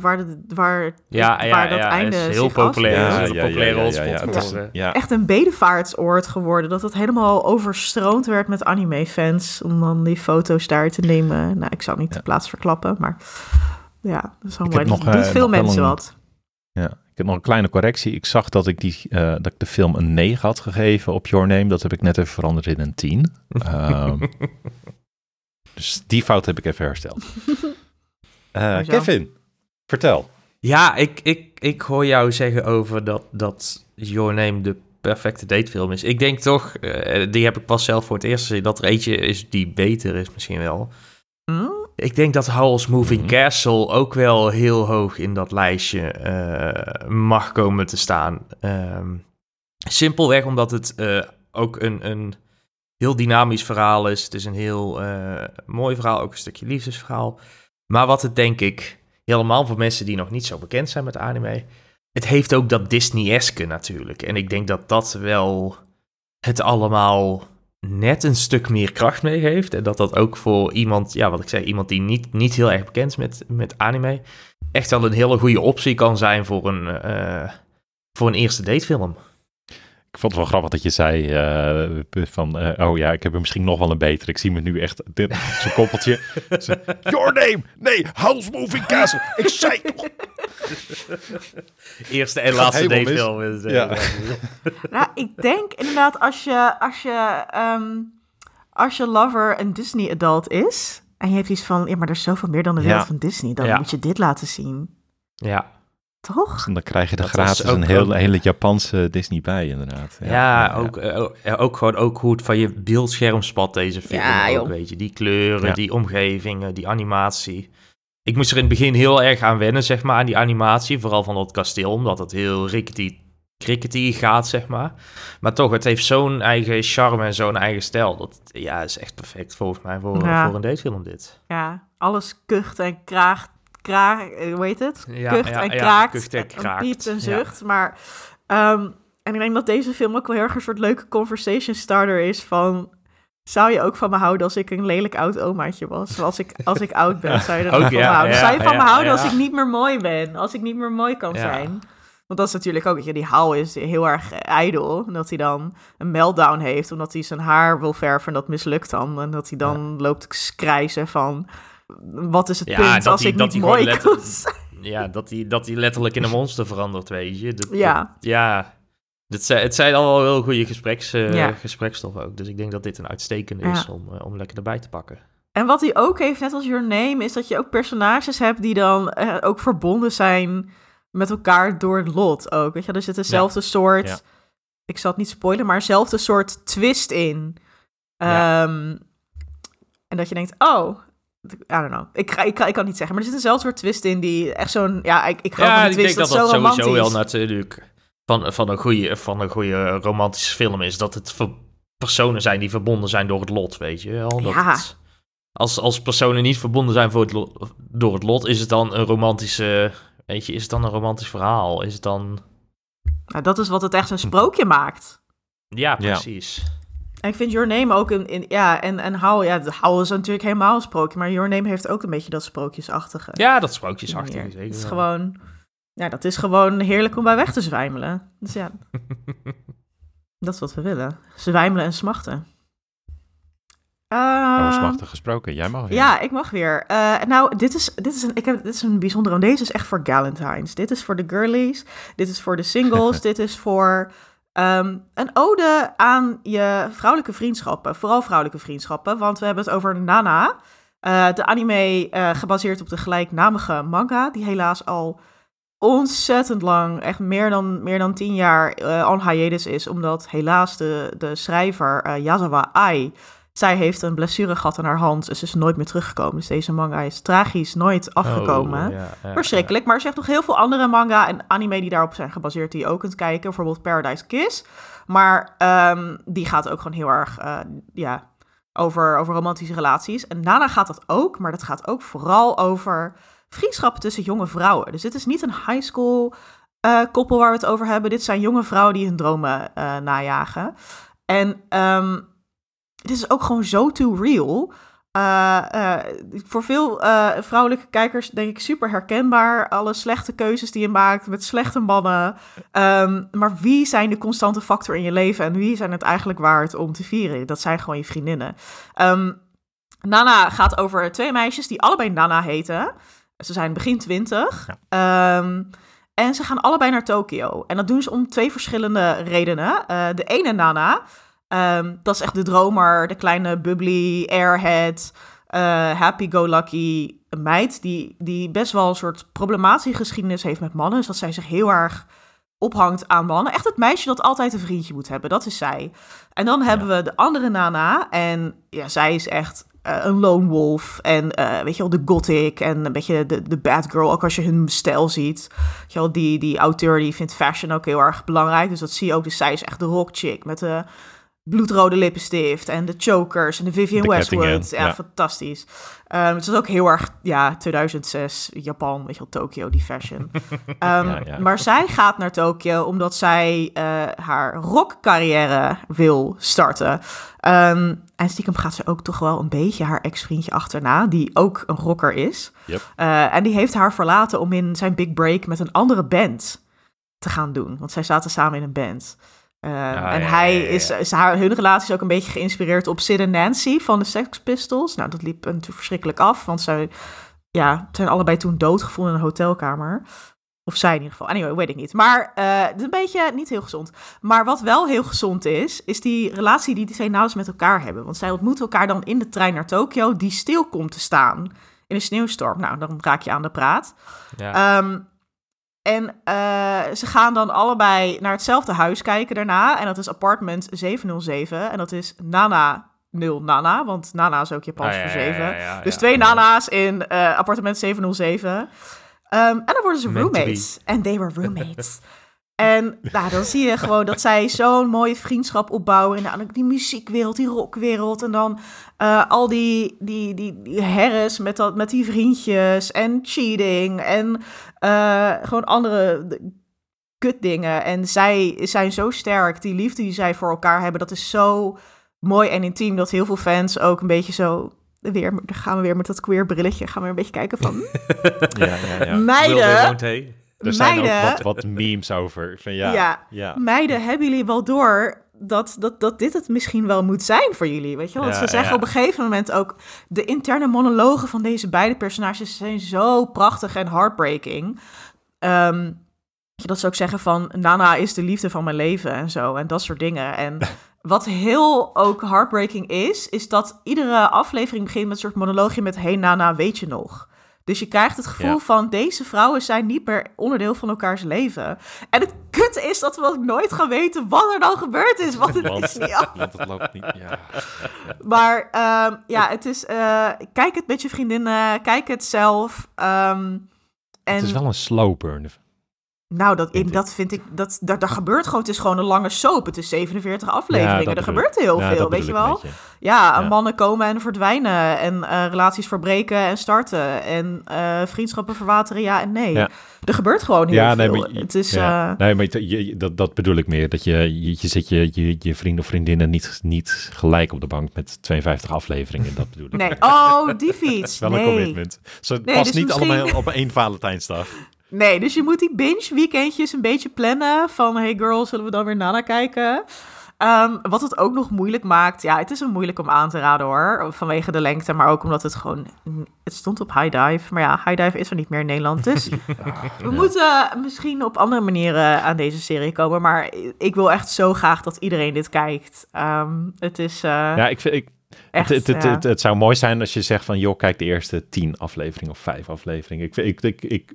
Speaker 1: waar, de, waar, ja, ja, waar dat einde is heel
Speaker 3: populair.
Speaker 1: Ja,
Speaker 3: ja, populaire
Speaker 1: ja, Echt een bedevaartsoord geworden. Dat het helemaal overstroomd werd met anime-fans. Om dan die foto's daar te nemen. Nou, ik zou niet de plaats verklappen, maar ja, dat is mooi. Nog, doet uh, veel mensen een, wat.
Speaker 2: Ja, ik heb nog een kleine correctie. Ik zag dat ik, die, uh, dat ik de film een 9 had gegeven op Your Name. Dat heb ik net even veranderd in een 10. um, Dus die fout heb ik even hersteld. Uh, Kevin, vertel.
Speaker 3: Ja, ik, ik, ik hoor jou zeggen over dat, dat Your Name de perfecte datefilm is. Ik denk toch, uh, die heb ik pas zelf voor het eerst gezien, dat er eentje is die beter is misschien wel. Hm? Ik denk dat Howl's Moving hm. Castle ook wel heel hoog in dat lijstje uh, mag komen te staan. Um, simpelweg omdat het ook een, een heel dynamisch verhaal is. Het is een heel uh, mooi verhaal, ook een stukje liefdesverhaal. Maar wat het denk ik, helemaal voor mensen die nog niet zo bekend zijn met anime, het heeft ook dat Disney-eske natuurlijk. En ik denk dat dat wel het allemaal net een stuk meer kracht meegeeft. En dat dat ook voor iemand, ja, wat ik zei, iemand die niet, niet heel erg bekend is met, met anime, echt wel een hele goede optie kan zijn voor een, uh, voor een eerste datefilm.
Speaker 2: Ik vond het wel grappig dat je zei uh, van, uh, oh ja, ik heb er misschien nog wel een beter. Ik zie me nu echt, zo'n koppeltje. Your name! Nee, House Moving Castle! Ik zei toch!
Speaker 3: Eerste en laatste D-film. Ja.
Speaker 1: nou, ik denk inderdaad als je, als je, um, als je lover een Disney adult is... en je hebt iets van, ja, maar er is zoveel meer dan de wereld van Disney... dan moet je dit laten zien.
Speaker 3: Ja,
Speaker 1: toch?
Speaker 2: En dan krijg je er gratis een heel, hele Japanse Disney bij, inderdaad.
Speaker 3: Ja, ja, ook, uh, ook gewoon ook hoe het van je beeldscherm spat, deze film. Ja, ook, weet je. Die kleuren, die omgevingen, die animatie. Ik moest er in het begin heel erg aan wennen, zeg maar, aan die animatie. Vooral van dat kasteel, omdat het heel rickety, crickety gaat, zeg maar. Maar toch, het heeft zo'n eigen charme en zo'n eigen stijl. Dat ja, is echt perfect volgens mij voor, voor een datefilm dit.
Speaker 1: Ja, alles kucht en kraagt kraag, eh, hoe heet het? Ja, kucht en kraakt. kucht en kraakt. piept en zucht. Maar, um, en ik denk dat deze film ook wel heel erg een soort leuke conversation starter is van... Zou je ook van me houden als ik een lelijk oud omaatje was? Als ik, als ik oud ben, zou je er ook, van me houden? zou je van me houden als ik niet meer mooi ben? Als ik niet meer mooi kan zijn? Want dat is natuurlijk ook, weet je, die Hal is heel erg ijdel. En dat hij dan een meltdown heeft, omdat hij zijn haar wil verven en dat mislukt dan. En dat hij dan loopt krijzen van wat is het ja, punt als ik niet mooi
Speaker 3: Ja, dat hij, dat hij letterlijk in een monster verandert, weet je. Dat, ja. ja, het zijn, het zijn allemaal heel goede gespreks, uh, gesprekstoffen ook. Dus ik denk dat dit een uitstekende is om, uh, om lekker erbij te pakken.
Speaker 1: En wat hij ook heeft, net als Your Name, is dat je ook personages hebt die dan uh, ook verbonden zijn met elkaar door het lot ook. Weet je, er zit dezelfde soort, ik zal het niet spoilen, maar dezelfde soort twist in. Um, en dat je denkt, oh, I don't know. Ik, ik, ik, kan niet zeggen, maar er zit eenzelfde soort twist in die echt zo'n... Ja, ik, ik
Speaker 3: ja, ik denk dat dat, sowieso wel natuurlijk van, van, een goede, van een goede romantische film is. Dat het personen zijn die verbonden zijn door het lot, weet je wel. Dat ja. als, als personen niet verbonden zijn voor het lot, door het lot, is het dan een romantische... Weet je, is het dan een romantisch verhaal? Is het dan...
Speaker 1: Nou, dat is wat het echt een sprookje maakt.
Speaker 3: Ja, precies.
Speaker 1: En ik vind Your Name ook in, in ja, en, en Howl, ja, Howl is natuurlijk helemaal een sprookje, maar Your Name heeft ook een beetje dat sprookjesachtige.
Speaker 3: Ja, dat sprookjesachtige,
Speaker 1: manier.
Speaker 3: zeker.
Speaker 1: Het is gewoon, ja, dat is gewoon heerlijk om bij weg te zwijmelen. Dus ja, dat is wat we willen. Zwijmelen en smachten.
Speaker 2: Over
Speaker 1: Eh,
Speaker 2: smachtig gesproken, jij mag weer.
Speaker 1: ja, ik mag weer. Eh, nou, dit is, dit, is een, ik heb, dit is een bijzondere, want deze is echt voor Galentine's. Dit is voor de girlies, dit is voor de singles, dit is voor ehm, een ode aan je vrouwelijke vriendschappen. Vooral vrouwelijke vriendschappen, want we hebben het over Nana. Eh, de anime eh, gebaseerd op de gelijknamige manga, die helaas al ontzettend lang, echt meer dan, meer dan tien jaar eh on is, omdat helaas de, de schrijver Yazawa Ai zij heeft een blessure gehad aan haar hand. Dus ze is nooit meer teruggekomen. Dus deze manga is tragisch nooit afgekomen.
Speaker 3: Oh, ja, ja,
Speaker 1: Verschrikkelijk. Maar er zijn nog heel veel andere manga en anime die daarop zijn gebaseerd die je ook kunt kijken. Bijvoorbeeld Paradise Kiss. Maar ehm, die gaat ook gewoon heel erg eh, ja, over, over romantische relaties. En Nana gaat dat ook, maar dat gaat ook vooral over vriendschappen tussen jonge vrouwen. Dus dit is niet een high school eh, koppel waar we het over hebben. Dit zijn jonge vrouwen die hun dromen eh, najagen. En ehm, dit is ook gewoon zo too real. Eh, eh, voor veel eh, vrouwelijke kijkers denk ik super herkenbaar. Alle slechte keuzes die je maakt met slechte mannen. Ehm, maar wie zijn de constante factor in je leven en wie zijn het eigenlijk waard om te vieren? Dat zijn gewoon je vriendinnen. Ehm, Nana gaat over twee meisjes die allebei Nana heten. Ze zijn begin twintig. Ehm, en ze gaan allebei naar Tokio. En dat doen ze om twee verschillende redenen. De ene Nana, ehm, dat is echt de dromer, de kleine bubbly, airhead, eh, happy-go-lucky meid... Die, die best wel een soort problematische geschiedenis heeft met mannen. Dus dat zij zich heel erg ophangt aan mannen. Echt het meisje dat altijd een vriendje moet hebben, dat is zij. En dan hebben we de andere Nana. En ja, zij is echt eh, een lone wolf. En eh, weet je wel, de gothic. En een beetje de, de bad girl. Ook als je hun stijl ziet. Weet je wel, die, die auteur die vindt fashion ook heel erg belangrijk. Dus dat zie je ook. Dus zij is echt de rock chick. Met de bloedrode lippenstift. En de chokers. En de Vivian
Speaker 2: De
Speaker 1: Westwood. Ja,
Speaker 2: ja.
Speaker 1: fantastisch. Ehm, het is ook heel erg, ja, 2006, Japan, weet je wel, Tokio, die fashion. Ehm,
Speaker 2: Ja, ja.
Speaker 1: Maar zij gaat naar Tokio omdat zij eh, haar rockcarrière wil starten. Ehm, en stiekem gaat ze ook toch wel een beetje haar ex-vriendje achterna, die ook een rocker is.
Speaker 2: Yep.
Speaker 1: Eh, en die heeft haar verlaten om in zijn big break met een andere band te gaan doen. Want zij zaten samen in een band. Eh, en
Speaker 2: ja,
Speaker 1: hij
Speaker 2: ja, ja, ja.
Speaker 1: is, is haar, hun relatie is ook een beetje geïnspireerd op Sid en Nancy van de Sex Pistols. Nou, dat liep natuurlijk verschrikkelijk af, want zij ja, zijn allebei toen doodgevonden in een hotelkamer. Of zij in ieder geval. Anyway, weet ik niet. Maar eh, het is een beetje niet heel gezond. Maar wat wel heel gezond is, is die relatie die die twee met elkaar hebben. Want zij ontmoeten elkaar dan in de trein naar Tokio, die stil komt te staan in een sneeuwstorm. Nou, dan raak je aan de praat.
Speaker 3: Ja.
Speaker 1: Ehm, en eh, ze gaan dan allebei naar hetzelfde huis kijken daarna. En dat is appartement 707. En dat is Nana 0 Nana, want Nana is ook Japans
Speaker 3: Ah,
Speaker 1: voor
Speaker 3: ja,
Speaker 1: 7.
Speaker 3: ja, ja,
Speaker 1: dus twee Nana's in eh, appartement 707. Ehm, en dan worden ze roommates. En they were roommates. En nou, dan zie je gewoon dat zij zo'n mooie vriendschap opbouwen. En dan die muziekwereld, die rockwereld. En dan eh, al die, die, die, die herres met, dat, met die vriendjes. En cheating. En eh, gewoon andere kutdingen. En zij zijn zo sterk. Die liefde die zij voor elkaar hebben, dat is zo mooi en intiem. Dat heel veel fans ook een beetje zo... Weer, daar gaan we weer met dat queer brilletje. Gaan we een beetje kijken van...
Speaker 2: Ja, ja, ja.
Speaker 1: Meiden?
Speaker 2: Er zijn
Speaker 1: meiden,
Speaker 2: ook wat, wat memes over. Van ja,
Speaker 1: Ja.
Speaker 2: ja.
Speaker 1: meiden, hebben jullie wel door dat, dat, dat dit het misschien wel moet zijn voor jullie? Weet je wel? Want
Speaker 3: Ja,
Speaker 1: ze zeggen
Speaker 3: ja.
Speaker 1: op een gegeven moment ook... de interne monologen van deze beide personages zijn zo prachtig en heartbreaking. Ehm, dat ze ook zeggen van... Nana is de liefde van mijn leven en zo. En dat soort dingen. En wat heel ook heartbreaking is... is dat iedere aflevering begint met een soort monoloogje met... Hey Nana, weet je nog? Dus je krijgt het gevoel
Speaker 2: Ja.
Speaker 1: van deze vrouwen zijn niet meer onderdeel van elkaars leven. En het kut is dat we ook nooit gaan weten wat er dan gebeurd is. Want het is niet af.
Speaker 2: want het loopt niet. Ja.
Speaker 1: Maar ehm, ja, het is. eh, kijk het met je vriendinnen, kijk het zelf. ehm, en
Speaker 2: Het is wel een slow burn.
Speaker 1: Nou, dat, in, dat vind ik, dat, dat, dat gebeurt gewoon. Het is gewoon een lange soap. Het is 47 afleveringen. er gebeurt heel
Speaker 2: Ja,
Speaker 1: veel, weet je wel?
Speaker 2: je.
Speaker 1: Ja,
Speaker 2: Ja.
Speaker 1: mannen komen en verdwijnen. En eh, relaties verbreken en starten. En eh, vriendschappen verwateren, ja en nee. Er gebeurt gewoon heel
Speaker 2: nee,
Speaker 1: veel.
Speaker 2: maar je-
Speaker 1: het is,
Speaker 2: Ja.
Speaker 1: eh,
Speaker 2: nee, maar je- je- dat, dat bedoel ik meer. Dat je, je, je zet je, je, je vrienden of vriendinnen niet, niet gelijk op de bank met 52 afleveringen. Dat bedoel ik.
Speaker 1: nee. Oh, die fiets.
Speaker 2: Wel een
Speaker 1: nee.
Speaker 2: commitment.
Speaker 1: Nee,
Speaker 2: past
Speaker 1: dus
Speaker 2: niet
Speaker 1: misschien-
Speaker 2: allemaal op één Valentijnsdag.
Speaker 1: Nee, dus je moet die binge weekendjes een beetje plannen. Van, hey girls, zullen we dan weer Nana kijken? Ehm, wat het ook nog moeilijk maakt. Ja, het is een moeilijk om aan te raden hoor. Vanwege de lengte, maar ook omdat het gewoon... Het stond op High Dive. Maar ja, High Dive is er niet meer in Nederland. Dus we moeten misschien op andere manieren aan deze serie komen. Maar ik wil echt zo graag dat iedereen dit kijkt. Ehm, het is eh,
Speaker 2: Ja, ik vind... Ik,
Speaker 1: echt...
Speaker 2: het, het,
Speaker 1: ja.
Speaker 2: het, het zou mooi zijn als je zegt van... joh, kijk de eerste tien afleveringen of vijf afleveringen. Ik, ik, ik, ik,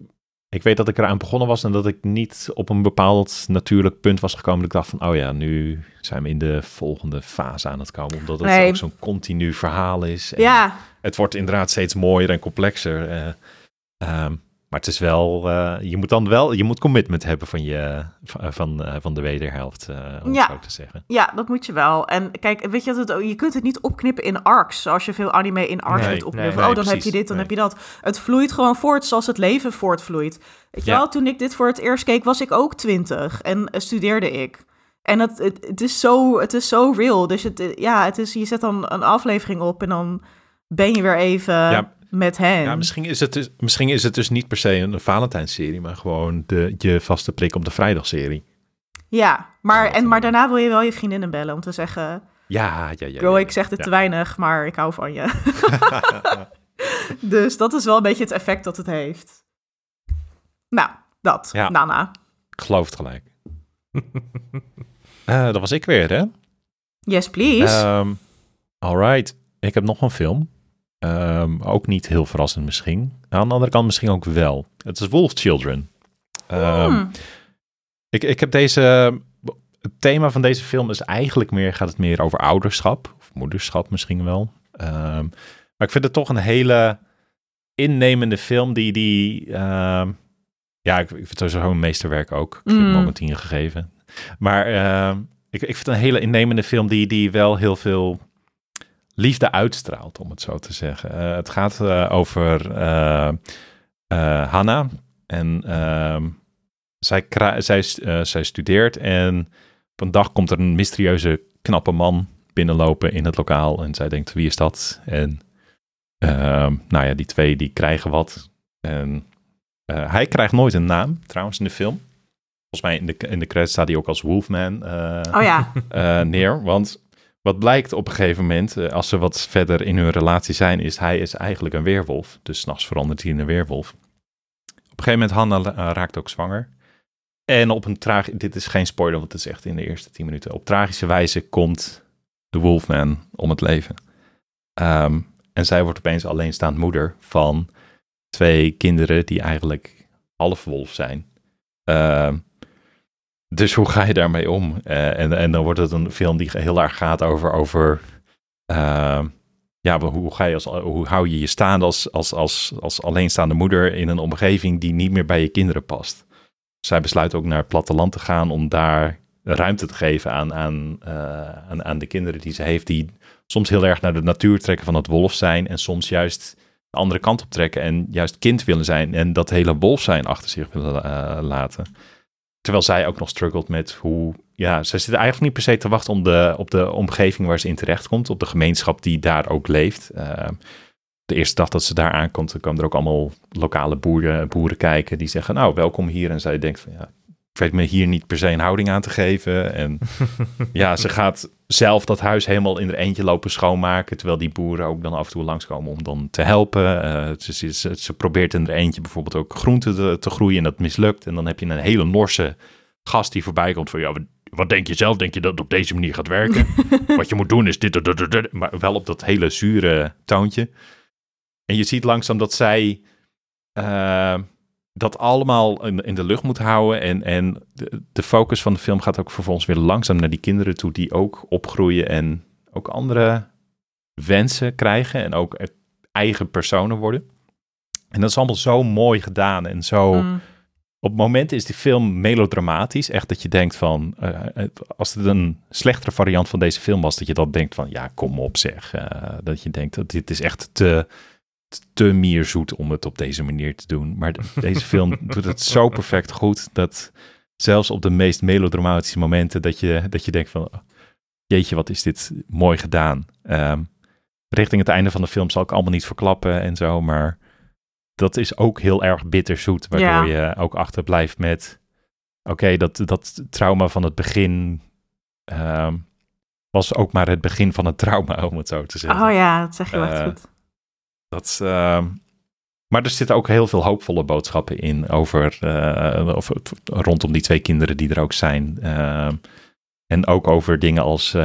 Speaker 2: ik weet dat ik eraan begonnen was... en dat ik niet op een bepaald natuurlijk punt was gekomen... dat ik dacht van, oh ja, nu zijn we in de volgende fase aan het komen. Omdat het
Speaker 1: Nee.
Speaker 2: ook zo'n continu verhaal is. En
Speaker 1: ja,
Speaker 2: Het wordt inderdaad steeds mooier en complexer. ehm, maar het is wel... eh, je moet dan wel... Je moet commitment hebben van, je, van, van, eh, van de wederhelft, eh om
Speaker 1: Ja.
Speaker 2: het zo te zeggen.
Speaker 1: Ja, dat moet je wel. En kijk, weet je dat het, je kunt het niet opknippen in arcs, zoals je veel anime in arcs
Speaker 2: Nee,
Speaker 1: kunt opknippen.
Speaker 2: nee,
Speaker 1: oh, dan heb je dit, dan heb je dat. Het vloeit gewoon voort zoals het leven voortvloeit. Weet je
Speaker 2: Ja.
Speaker 1: wel, toen ik dit voor het eerst keek, was ik ook twintig en eh, studeerde ik. En het, het, het, is zo, het is zo real. Dus het, eh, ja, het is, je zet dan een aflevering op en dan ben je weer even
Speaker 2: Ja.
Speaker 1: Met hen.
Speaker 2: Ja, misschien is, het dus, misschien is het dus niet per se een Valentijnsserie, maar gewoon de, je vaste prik op de vrijdagserie.
Speaker 1: Ja, maar, en, maar daarna wil je wel je vriendinnen bellen om te zeggen...
Speaker 2: Ja, ja, ja. Ja,
Speaker 1: ik zeg dit
Speaker 2: ja.
Speaker 1: te weinig, maar ik hou van je. dus dat is wel een beetje het effect dat het heeft. Nou, dat.
Speaker 2: Ja.
Speaker 1: Nana.
Speaker 2: Ik geloof het gelijk. Eh, dat was ik weer, hè?
Speaker 1: Yes, please.
Speaker 2: Ehm alright. Ik heb nog een film. Ehm, ook niet heel verrassend misschien. Aan de andere kant misschien ook wel. Het is Wolf Children. Ehm,
Speaker 1: Hmm.
Speaker 2: ik, ik heb deze... Het thema van deze film is eigenlijk meer... Gaat het meer over ouderschap. Of moederschap misschien wel. Ehm, maar ik vind het toch een hele innemende film die... die ja, ik, ik vind het sowieso een meesterwerk ook. Ik heb
Speaker 1: Mm.
Speaker 2: hem een gegeven. Maar ik, ik vind het een hele innemende film die, die wel heel veel liefde uitstraalt, om het zo te zeggen. Eh, het gaat eh, over eh Hannah. En ehm, zij, zij, zij studeert en op een dag komt er een mysterieuze knappe man binnenlopen in het lokaal. En zij denkt, wie is dat? En ehm, nou ja, die twee die krijgen wat. En hij krijgt nooit een naam, trouwens, in de film. Volgens mij in de, in de credits staat hij ook als Wolfman
Speaker 1: Oh ja.
Speaker 2: neer. Want wat blijkt op een gegeven moment, eh, als ze wat verder in hun relatie zijn, is hij is eigenlijk een weerwolf. Dus s'nachts verandert hij in een weerwolf. Op een gegeven moment, Hannah eh, raakt ook zwanger. En op een tragische, dit is geen spoiler, want het is echt in de eerste tien minuten. Op tragische wijze komt de Wolfman om het leven. Ehm, en zij wordt opeens alleenstaand moeder van twee kinderen die eigenlijk half wolf zijn. Ehm, dus hoe ga je daarmee om? Eh, en, en dan wordt het een film die heel erg gaat over, over ehm, ja, hoe, ga je als, hoe hou je je staande als, als, als, als alleenstaande moeder in een omgeving die niet meer bij je kinderen past. Zij besluit ook naar het platteland te gaan om daar ruimte te geven aan, aan, eh, aan, de kinderen die ze heeft, die soms heel erg naar de natuur trekken van het wolf zijn en soms juist de andere kant op trekken en juist kind willen zijn en dat hele wolf zijn achter zich willen eh, laten. Terwijl zij ook nog struggelt met hoe, ja, ze zit eigenlijk niet per se te wachten om de, op de omgeving waar ze in terecht komt, op de gemeenschap die daar ook leeft. Eh, de eerste dag dat ze daar aankomt, dan komen er ook allemaal lokale boeren, boeren kijken die zeggen, nou, welkom hier. En zij denkt van, ja, ik weet me hier niet per se een houding aan te geven. En ja, ze gaat zelf dat huis helemaal in haar eentje lopen schoonmaken, terwijl die boeren ook dan af en toe langskomen om dan te helpen. Eh, ze, ze, ze, probeert in haar eentje bijvoorbeeld ook groenten te, te groeien en dat mislukt. En dan heb je een hele Norse gast die voorbij komt van, ja, wat, denk je zelf? Denk je dat het op deze manier gaat werken? wat je moet doen is dit, dit, dit, dit, dit, maar wel op dat hele zure toontje. En je ziet langzaam dat zij eh, dat allemaal in, in de lucht moet houden. En, en de, de focus van de film gaat ook vervolgens weer langzaam naar die kinderen toe, die ook opgroeien en ook andere wensen krijgen en ook eigen personen worden. En dat is allemaal zo mooi gedaan en zo
Speaker 1: Mm.
Speaker 2: op momenten is die film melodramatisch. Echt dat je denkt van, uh, als het een slechtere variant van deze film was, dat je dan denkt van, ja, kom op zeg. Uh, dat je denkt dat dit is echt te, te meer zoet om het op deze manier te doen. Maar deze film doet het zo perfect goed dat zelfs op de meest melodramatische momenten dat je, dat je denkt van, jeetje, wat is dit mooi gedaan. Um, richting het einde van de film zal ik allemaal niet verklappen en zo, maar dat is ook heel erg bitterzoet, waardoor je ook achterblijft met, oké, dat, dat trauma van het begin uh, was ook maar het begin van het trauma, om het zo te zeggen.
Speaker 1: Oh ja, dat zeg je wel uh, goed.
Speaker 2: Dat, uh, maar er zitten ook heel veel hoopvolle boodschappen in over, uh, of, rondom die twee kinderen die er ook zijn. Ehm, en ook over dingen als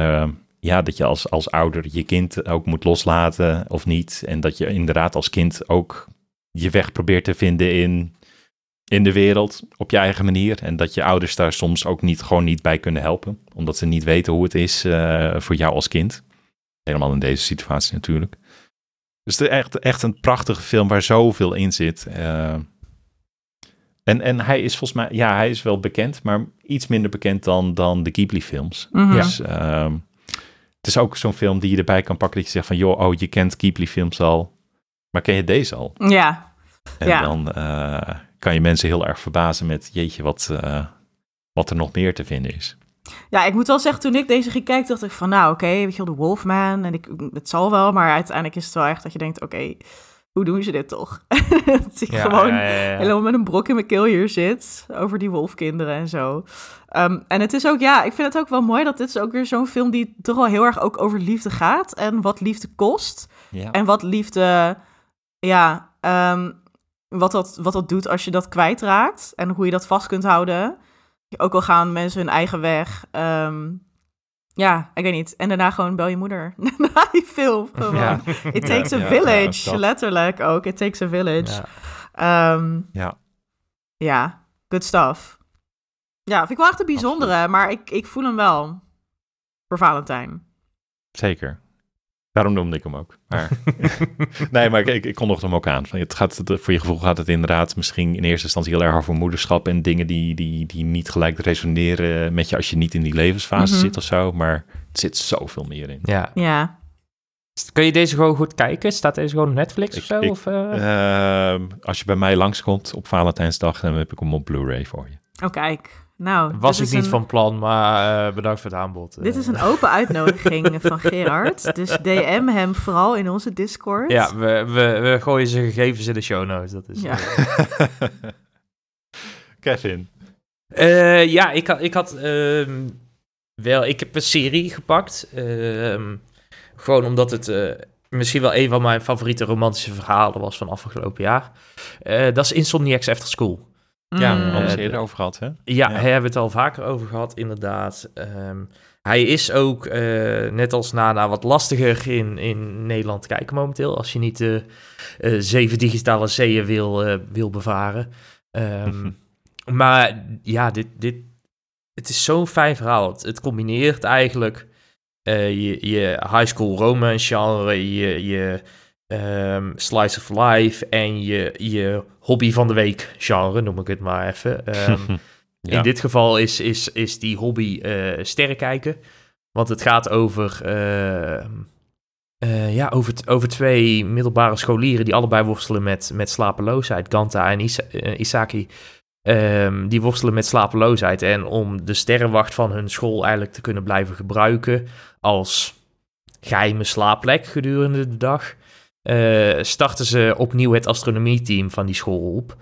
Speaker 2: ja, dat je als, als ouder je kind ook moet loslaten of niet. En dat je inderdaad als kind ook je weg probeert te vinden in, in de wereld op je eigen manier. En dat je ouders daar soms ook niet, gewoon niet bij kunnen helpen. Omdat ze niet weten hoe het is uh, voor jou als kind. Helemaal in deze situatie natuurlijk. Dus het is echt, echt een prachtige film waar zoveel in zit. Uh, en, en hij is volgens mij, ja, hij is wel bekend, maar iets minder bekend dan, dan de Ghibli-films.
Speaker 1: Mm -hmm.
Speaker 2: Dus uh, het is ook zo'n film die je erbij kan pakken dat je zegt van, joh, oh, je kent Ghibli-films al. Maar ken je deze al?
Speaker 1: Ja.
Speaker 2: En
Speaker 1: ja.
Speaker 2: dan uh, kan je mensen heel erg verbazen met, jeetje, wat, uh, wat er nog meer te vinden is.
Speaker 1: Ja, ik moet wel zeggen, toen ik deze ging kijken, dacht ik van, nou oké, okay, weet je wel, de Wolfman, en ik, het zal wel, maar uiteindelijk is het wel echt dat je denkt, oké, okay, hoe doen ze dit toch? dat ik
Speaker 3: Ja,
Speaker 1: gewoon
Speaker 3: ja, ja, ja.
Speaker 1: helemaal met een brok in mijn keel hier zit, over die wolfkinderen en zo. Um, en het is ook, ja, ik vind het ook wel mooi dat dit is ook weer zo'n film die toch wel heel erg ook over liefde gaat, en wat liefde kost, en wat liefde, ja, um, wat, dat, wat dat doet als je dat kwijtraakt en hoe je dat vast kunt houden. Ook al gaan mensen hun eigen weg. Um, ja, ik weet niet. En daarna gewoon bel je moeder. Na die film. Gewoon.
Speaker 3: Ja.
Speaker 1: It takes
Speaker 2: Ja,
Speaker 1: a
Speaker 2: ja,
Speaker 1: village. letterlijk ook. It takes a village.
Speaker 3: Ja.
Speaker 1: Um,
Speaker 2: ja.
Speaker 1: ja, good stuff. Ja, vind ik wel echt een bijzondere, maar ik, ik voel hem wel. Voor Valentijn.
Speaker 2: zeker. Daarom noemde ik hem ook. Maar, nee, maar ik, ik kondigde hem ook aan. Van, Het gaat, het- voor je gevoel gaat het inderdaad misschien in eerste instantie heel erg over moederschap en dingen die, die, die niet gelijk resoneren met je als je niet in die levensfase
Speaker 1: Mhm.
Speaker 2: zit of zo. Maar er zit zoveel meer in.
Speaker 3: Ja.
Speaker 1: Ja.
Speaker 3: Kun je deze gewoon goed kijken? Staat deze gewoon op Netflix
Speaker 2: Ik-
Speaker 3: of zo?
Speaker 2: ik-
Speaker 3: of, eh?
Speaker 2: Ehm, als je bij mij langskomt op Valentijnsdag, dan heb ik hem op Blu-ray voor je.
Speaker 1: Oh, kijk. Nou,
Speaker 3: Was
Speaker 1: dit
Speaker 3: ik niet
Speaker 1: een-
Speaker 3: van plan, maar eh, bedankt voor het aanbod.
Speaker 1: Dit
Speaker 3: Eh,
Speaker 1: is een open uitnodiging van Gerard. Dus DM hem vooral in onze Discord.
Speaker 3: Ja, we, we, we gooien zijn gegevens in de show notes. Dat is,
Speaker 1: Ja.
Speaker 2: Kevin.
Speaker 3: Eh, ja, ik had, ik had ehm, wel, ik heb een serie gepakt. Ehm, gewoon omdat het eh, misschien wel een van mijn favoriete romantische verhalen was van afgelopen jaar. Eh, dat is Insomniacs After School.
Speaker 2: Ja, we
Speaker 1: Mm.
Speaker 2: hebben het
Speaker 3: Eh,
Speaker 2: eerder over gehad, hè?
Speaker 3: Ja,
Speaker 2: Ja.
Speaker 3: daar hebben we het al vaker over gehad, inderdaad. Ehm, hij is ook, eh, net als Nana, wat lastiger in, in Nederland te kijken momenteel. Als je niet de eh, zeven digitale zeeën wil, eh, wil bevaren. Ehm, maar ja, dit, dit, het is zo'n fijn verhaal. Het, het combineert eigenlijk eh, je, je high school romance genre, je, je ehm, slice of life en je, je hobby van de week genre, noem ik het maar even. Ehm,
Speaker 2: Ja.
Speaker 3: in dit geval is, is, is die hobby eh sterren kijken. Want het gaat over, eh, eh, ja, over, over twee middelbare scholieren die allebei worstelen met, met slapeloosheid. Ganta en Isa- Isaki. Ehm, die worstelen met slapeloosheid. En om de sterrenwacht van hun school eigenlijk te kunnen blijven gebruiken als geheime slaapplek gedurende de dag, eh, starten ze opnieuw het astronomieteam van die school op.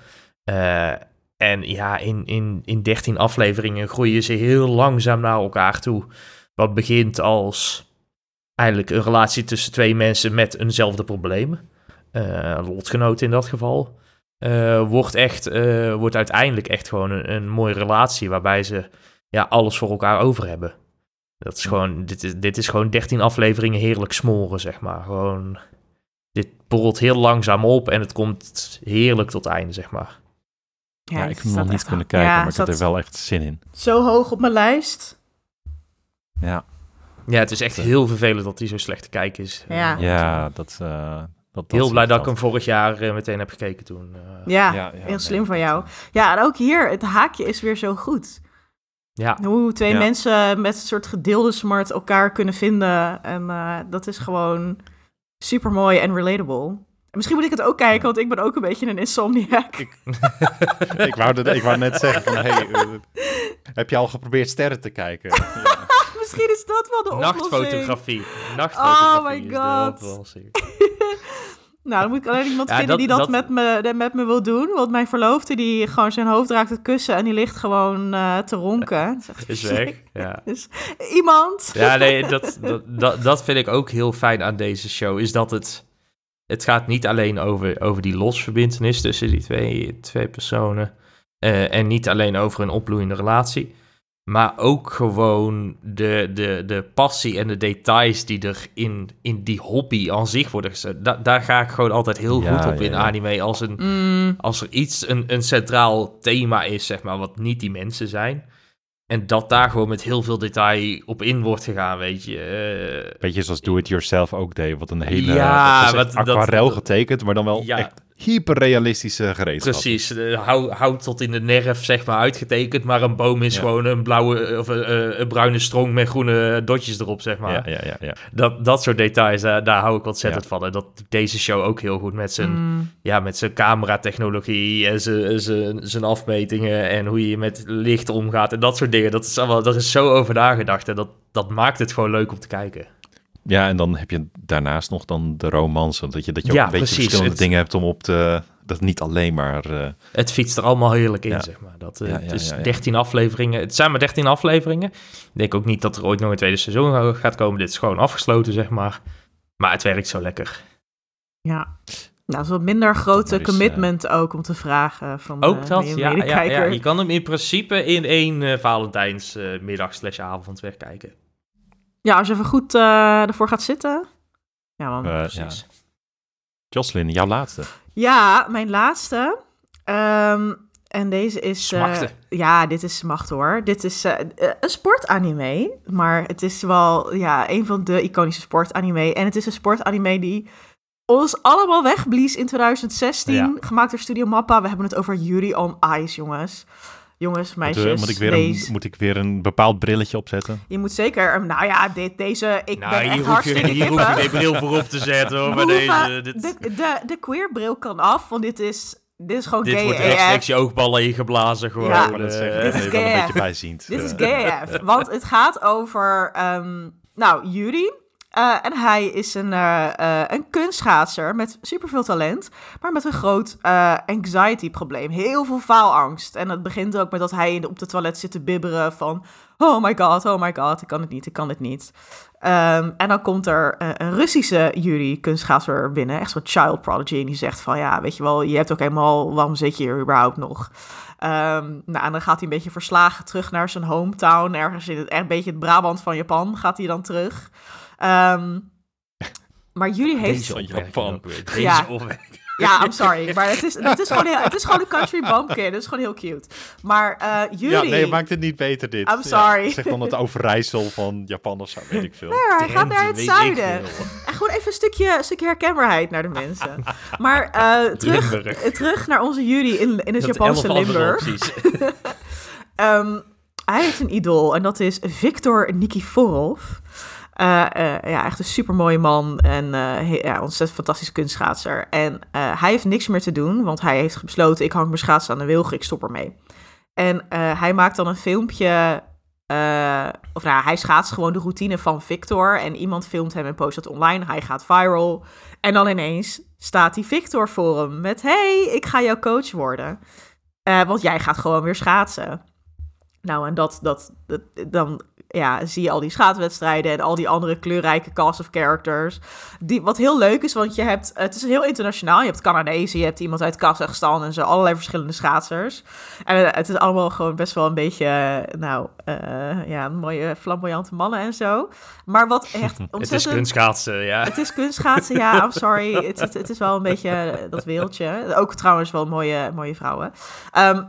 Speaker 3: Eh, en ja, in, in, in 13 afleveringen groeien ze heel langzaam naar elkaar toe. Wat begint als eigenlijk een relatie tussen twee mensen met eenzelfde probleem. Eh, een lotgenoot in dat geval. Eh, wordt, echt, eh, wordt uiteindelijk echt gewoon een, een mooie relatie waarbij ze ja, alles voor elkaar over hebben. Dat is gewoon, dit, is, dit is gewoon 13 afleveringen heerlijk smoren, zeg maar. Gewoon, dit borrelt heel langzaam op en het komt heerlijk tot einde, zeg maar.
Speaker 2: Ja, ik heb hem
Speaker 1: staat
Speaker 2: nog niet
Speaker 1: echt-
Speaker 2: kunnen kijken,
Speaker 1: ja,
Speaker 2: maar ik heb er wel echt zin in.
Speaker 1: Zo hoog op mijn lijst.
Speaker 2: Ja,
Speaker 3: Ja, het is echt heel vervelend dat hij zo slecht te kijken is.
Speaker 1: Ja.
Speaker 2: Ja dat, eh, Dat,
Speaker 3: Heel
Speaker 2: dat
Speaker 3: blij
Speaker 2: zie
Speaker 3: dat ik hem vorig jaar eh, meteen heb gekeken toen. eh.
Speaker 1: Ja,
Speaker 2: Ja, ja,
Speaker 1: heel
Speaker 2: nee,
Speaker 1: slim van
Speaker 2: dat,
Speaker 1: jou. Ja, en ook hier, het haakje is weer zo goed.
Speaker 3: ja.
Speaker 1: Hoe twee
Speaker 2: Ja.
Speaker 1: mensen met een soort gedeelde smart elkaar kunnen vinden. En eh, dat is gewoon super mooi en relatable. En misschien moet ik het ook kijken, want ik ben ook een beetje een insomniac.
Speaker 2: ik, wou dat, ik wou net zeggen van, hey, eh, heb je al geprobeerd sterren te kijken? Ja.
Speaker 1: misschien is dat wel de oplossing.
Speaker 3: Nachtfotografie. Nachtfotografie
Speaker 1: Oh my
Speaker 3: is de
Speaker 1: God. Nou, dan moet ik alleen iemand
Speaker 3: Ja,
Speaker 1: vinden
Speaker 3: dat-
Speaker 1: die dat,
Speaker 3: dat-
Speaker 1: Met, me, met me wil doen. Want mijn verloofde, die gewoon zijn hoofd raakt het kussen en die ligt gewoon eh, te ronken. Is
Speaker 3: weg. Ja.
Speaker 1: Dus iemand.
Speaker 3: Ja, nee, dat, dat, dat, vind ik ook heel fijn aan deze show. Is dat het. Het gaat niet alleen over, over die losverbintenis tussen die twee, twee personen. eh, en niet alleen over een opbloeiende relatie. Maar ook gewoon de, de, de passie en de details die er in, in die hobby aan zich worden gezet. Da- daar ga ik gewoon altijd heel
Speaker 2: Ja,
Speaker 3: goed op
Speaker 2: ja,
Speaker 3: in
Speaker 2: ja.
Speaker 3: anime. Als, een,
Speaker 1: Mm,
Speaker 3: als er iets, een, een centraal thema is, zeg maar, wat niet die mensen zijn. En dat daar gewoon met heel veel detail op in wordt gegaan, weet je. Eh,
Speaker 2: Beetje zoals Do It Yourself ook deed, wat een hele
Speaker 3: Ja, wat-
Speaker 2: aquarel
Speaker 3: dat-
Speaker 2: getekend, maar dan wel
Speaker 3: Ja.
Speaker 2: echt hyperrealistische gereedschap.
Speaker 3: Precies, eh, hou- hout tot in de nerf, zeg maar, uitgetekend. Maar een boom is
Speaker 2: Ja.
Speaker 3: gewoon een blauwe eh, of een, eh, een bruine strong met groene dotjes erop, zeg maar.
Speaker 2: Ja, ja, ja, ja.
Speaker 3: Dat, dat soort details, daar, daar hou ik ontzettend
Speaker 2: Ja.
Speaker 3: van. En dat doet deze show ook heel goed met zijn,
Speaker 1: mm.
Speaker 3: ja, met zijn cameratechnologie en zijn, zijn, zijn afmetingen en hoe je met licht omgaat en dat soort dingen. Dat is allemaal, dat is zo over nagedacht en dat, dat maakt het gewoon leuk om te kijken.
Speaker 2: Ja, en dan heb je daarnaast nog dan de romance, dat je, dat je ook
Speaker 3: Ja,
Speaker 2: een beetje
Speaker 3: precies.
Speaker 2: verschillende
Speaker 3: Het-
Speaker 2: dingen hebt om op te... Dat niet alleen maar... eh,
Speaker 3: Het fietst er allemaal heerlijk in,
Speaker 2: Ja.
Speaker 3: zeg maar. Dat, eh,
Speaker 2: Ja, ja,
Speaker 3: het is
Speaker 2: ja, ja.
Speaker 3: 13 afleveringen. Het zijn maar 13 afleveringen. Ik denk ook niet dat er ooit nog een tweede seizoen gaat komen. Dit is gewoon afgesloten, zeg maar. Maar het werkt zo lekker.
Speaker 1: Ja. Nou, dat is wat minder grote
Speaker 2: is,
Speaker 1: commitment ook om te vragen van
Speaker 3: Ook
Speaker 1: eh,
Speaker 3: dat,
Speaker 1: je
Speaker 3: ja, ja,
Speaker 1: medekijker.
Speaker 3: ja. Je kan hem in principe in één eh Valentijnsmiddag slash avond wegkijken.
Speaker 1: Ja, als je even goed eh, ervoor gaat zitten. Ja, man.
Speaker 2: eh, ja.
Speaker 3: Precies.
Speaker 2: Jocelyn, jouw laatste.
Speaker 1: Ja, mijn laatste. Ehm, en deze is... eh,
Speaker 3: Smachten.
Speaker 1: ja, dit is smacht hoor. Dit is een sportanime. Maar het is wel ja, een van de iconische sportanime. En het is een sportanime die ons allemaal wegblies in 2016.
Speaker 3: Ja.
Speaker 1: Gemaakt door Studio Mappa. We hebben het over Yuri on Ice, jongens. Jongens, meisjes,
Speaker 2: Moet, eh, moet, ik weer een, moet ik weer een bepaald brilletje opzetten?
Speaker 1: Je moet zeker... Nou ja, dit, deze... Ik
Speaker 3: Nou,
Speaker 1: ben
Speaker 3: hier
Speaker 1: echt
Speaker 3: hoef, je, hier hoef je bril voor op te zetten hoor. Deze, dit,
Speaker 1: de, de, de queerbril kan af, want dit is, dit is gewoon
Speaker 3: dit
Speaker 1: gay
Speaker 3: wordt rechtstreeks je oogballen ingeblazen gewoon.
Speaker 1: Ja.
Speaker 2: Ik wou net
Speaker 3: eh,
Speaker 2: zeggen,
Speaker 1: dit
Speaker 2: dat
Speaker 1: is
Speaker 2: je wel een
Speaker 1: gay.
Speaker 2: beetje bijziend.
Speaker 1: Dit is
Speaker 2: eh.
Speaker 1: gay AF, want het gaat over, ehm, nou, Yuri. Eh, en hij is een, eh, een kunstschaatser met superveel talent, maar met een groot anxiety-probleem. Heel veel faalangst. En het begint ook met dat hij in de- op de toilet zit te bibberen van... Oh my god, oh my god, ik kan het niet, ik kan het niet. Ehm, en dan komt er een Russische Yuri, kunstschaatser, binnen. Echt zo'n child prodigy. En die zegt van, ja, weet je wel, je hebt ook helemaal... Waarom zit je hier überhaupt nog? Ehm, nou, en dan gaat hij een beetje verslagen terug naar zijn hometown. Ergens in het echt een beetje het Brabant van Japan gaat hij dan terug. Ehm, maar jullie heeft...
Speaker 3: Deze opmerking
Speaker 2: Japan.
Speaker 3: ook weer. Deze
Speaker 1: Ja.
Speaker 3: opmerking.
Speaker 1: Ja, I'm sorry. Maar het is, het is, gewoon, heel, het is gewoon een country bumpkin. Het is gewoon heel cute. Maar eh jullie...
Speaker 2: Ja, nee, maakt het niet beter dit.
Speaker 1: I'm sorry.
Speaker 2: Ja, zeg dan het Overijssel van Japan of zo, weet ik veel.
Speaker 1: Nee, hij gaat naar het zuiden. En gewoon even een stukje, een stukje herkenbaarheid naar de mensen. Maar eh, terug, terug naar onze Yuri in, in het
Speaker 3: Dat
Speaker 1: Japanse Limburg. Ehm, hij heeft een idool en dat is Viktor Nikiforov. Eh, eh, ja, echt een supermooie man en eh, ja, ontzettend fantastisch kunstschaatser. En hij heeft niks meer te doen, want hij heeft besloten... ik hang mijn schaatsen aan de wilg, ik stop ermee. En hij maakt dan een filmpje... of nou, hij schaatst gewoon de routine van Victor... en iemand filmt hem en post dat online. Hij gaat viral. En dan ineens staat die Victor voor hem met... hey, ik ga jouw coach worden. Want jij gaat gewoon weer schaatsen. Nou, en dat, dat, dat, dan ja, zie je al die schaatswedstrijden en al die andere kleurrijke cast of characters. Die, wat heel leuk is, want je hebt, het is heel internationaal. Je hebt Canadezen, je hebt iemand uit Kazachstan en zo, allerlei verschillende schaatsers. En eh, het is allemaal gewoon best wel een beetje, eh, nou, eh, ja, mooie flamboyante mannen en zo. Maar wat echt ontzettend...
Speaker 3: Het is kunstschaatsen, ja.
Speaker 1: Het is kunstschaatsen, ja, I'm sorry. Het, het, het is wel een beetje dat wereldje. Ook trouwens wel mooie, mooie vrouwen. Ehm,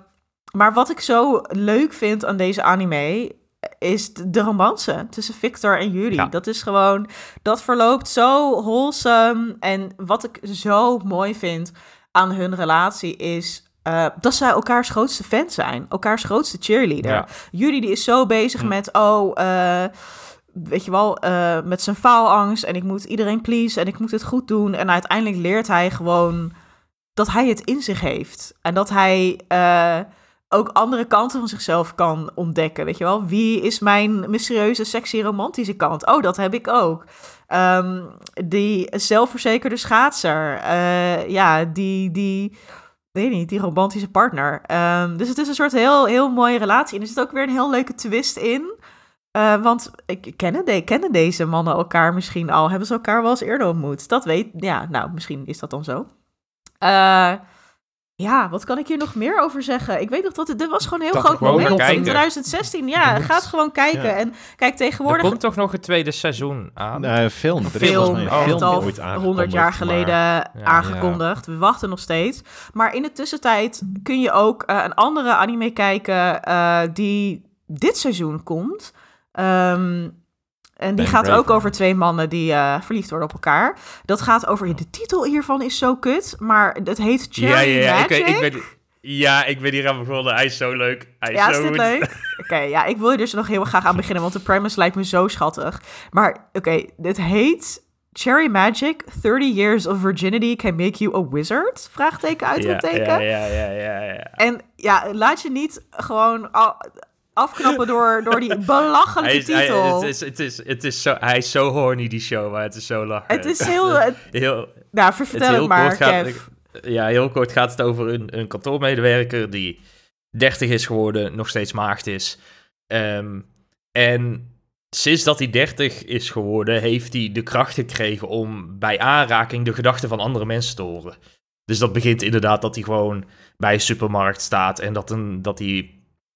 Speaker 1: maar wat ik zo leuk vind aan deze anime... is de romance tussen Victor en Julie.
Speaker 2: Ja.
Speaker 1: Dat is gewoon, dat verloopt zo wholesome. En wat ik zo mooi vind aan hun relatie is uh, dat zij elkaars grootste fan zijn. Elkaars grootste cheerleader.
Speaker 3: Ja.
Speaker 1: Julie die is zo bezig
Speaker 2: Hm.
Speaker 1: met, oh, uh, weet je wel, uh, met zijn faalangst. En ik moet iedereen please en ik moet het goed doen. En uiteindelijk leert hij gewoon dat hij het in zich heeft. En dat hij ook andere kanten van zichzelf kan ontdekken. Weet je wel, wie is mijn mysterieuze, sexy, romantische kant? Oh, dat heb ik ook. Um, die zelfverzekerde schaatser. Uh, ja, die, die, weet niet, die romantische partner. Um, dus het is een soort heel, heel mooie relatie. En er zit ook weer een heel leuke twist in. Uh, want ik kennen, de, kennen deze mannen elkaar misschien al? Hebben ze elkaar wel eens eerder ontmoet? Dat weet, ja, nou, misschien is dat dan zo. Uh, ja, wat kan ik hier nog meer over zeggen? Ik weet nog dat het, dit was gewoon een heel
Speaker 2: Dat
Speaker 1: groot moment in 2016. Ja, ga het gewoon kijken.
Speaker 2: Ja.
Speaker 1: En kijk,
Speaker 3: Er
Speaker 1: tegenwoordig...
Speaker 3: komt toch nog een tweede seizoen aan?
Speaker 2: Nee, een film. Er is
Speaker 1: film, al
Speaker 2: ooit
Speaker 1: 100 jaar geleden
Speaker 2: maar-
Speaker 1: aangekondigd. We wachten nog steeds. Maar in de tussentijd kun je ook eh, een andere anime kijken eh, die dit seizoen komt. Ehm, en die
Speaker 2: Ben
Speaker 1: gaat ook over twee mannen die eh, verliefd worden op elkaar. Dat gaat over... De titel hiervan is zo kut, maar het heet Cherry
Speaker 3: Ik
Speaker 1: Magic.
Speaker 3: weet, ik weet, ja, ik ben hier aan begonnen. Hij is zo leuk. Hij is
Speaker 1: Ja, is dit leuk? Oké, ja, ik wil er dus nog heel graag aan beginnen, want de premise lijkt me zo schattig. Maar oké, dit heet Cherry Magic, 30 Years of Virginity Can Make You a Wizard? Vraagteken,
Speaker 3: Ja,
Speaker 1: uitroepteken.
Speaker 3: ja, ja, ja, ja, ja.
Speaker 1: En ja, laat je niet gewoon afknappen door, door die belachelijke
Speaker 3: Hij is, hij,
Speaker 1: titel.
Speaker 3: het is, het is, het is zo, hij is zo horny, die show, maar het is zo lachen.
Speaker 1: Het is heel... het-
Speaker 3: heel,
Speaker 1: nou, vertel het,
Speaker 3: heel
Speaker 1: maar,
Speaker 3: kort gaat,
Speaker 1: Kev.
Speaker 3: Ja, heel kort gaat het over een, een kantoormedewerker die 30 is geworden, nog steeds maagd is. Ehm, en sinds dat hij 30 is geworden, heeft hij de kracht gekregen om bij aanraking de gedachten van andere mensen te horen. Dus dat begint inderdaad dat hij gewoon bij een supermarkt staat en dat, een, dat hij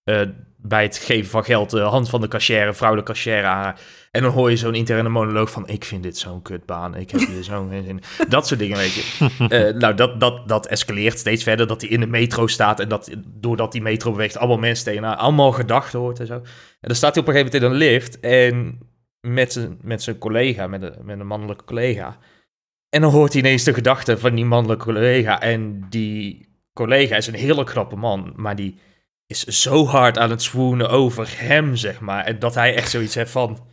Speaker 3: eh, bij het geven van geld de hand van de cashier, een vrouwelijke cashier aanraakt. En dan hoor je zo'n interne monoloog van, ik vind dit zo'n kutbaan, ik heb hier zo'n geen zin. in." Dat soort dingen, weet je. Eh, nou, dat, dat, dat escaleert steeds verder, dat hij in de metro staat en dat doordat die metro beweegt, allemaal mensen tegen haar, allemaal gedachten hoort en zo. En dan staat hij op een gegeven moment in een lift en met zijn, met zijn collega, met een, met een mannelijke collega. En dan hoort hij ineens de gedachten van die mannelijke collega. En die collega is een hele knappe man, maar die is zo hard aan het swoonen over hem, zeg maar. En dat hij echt zoiets heeft van...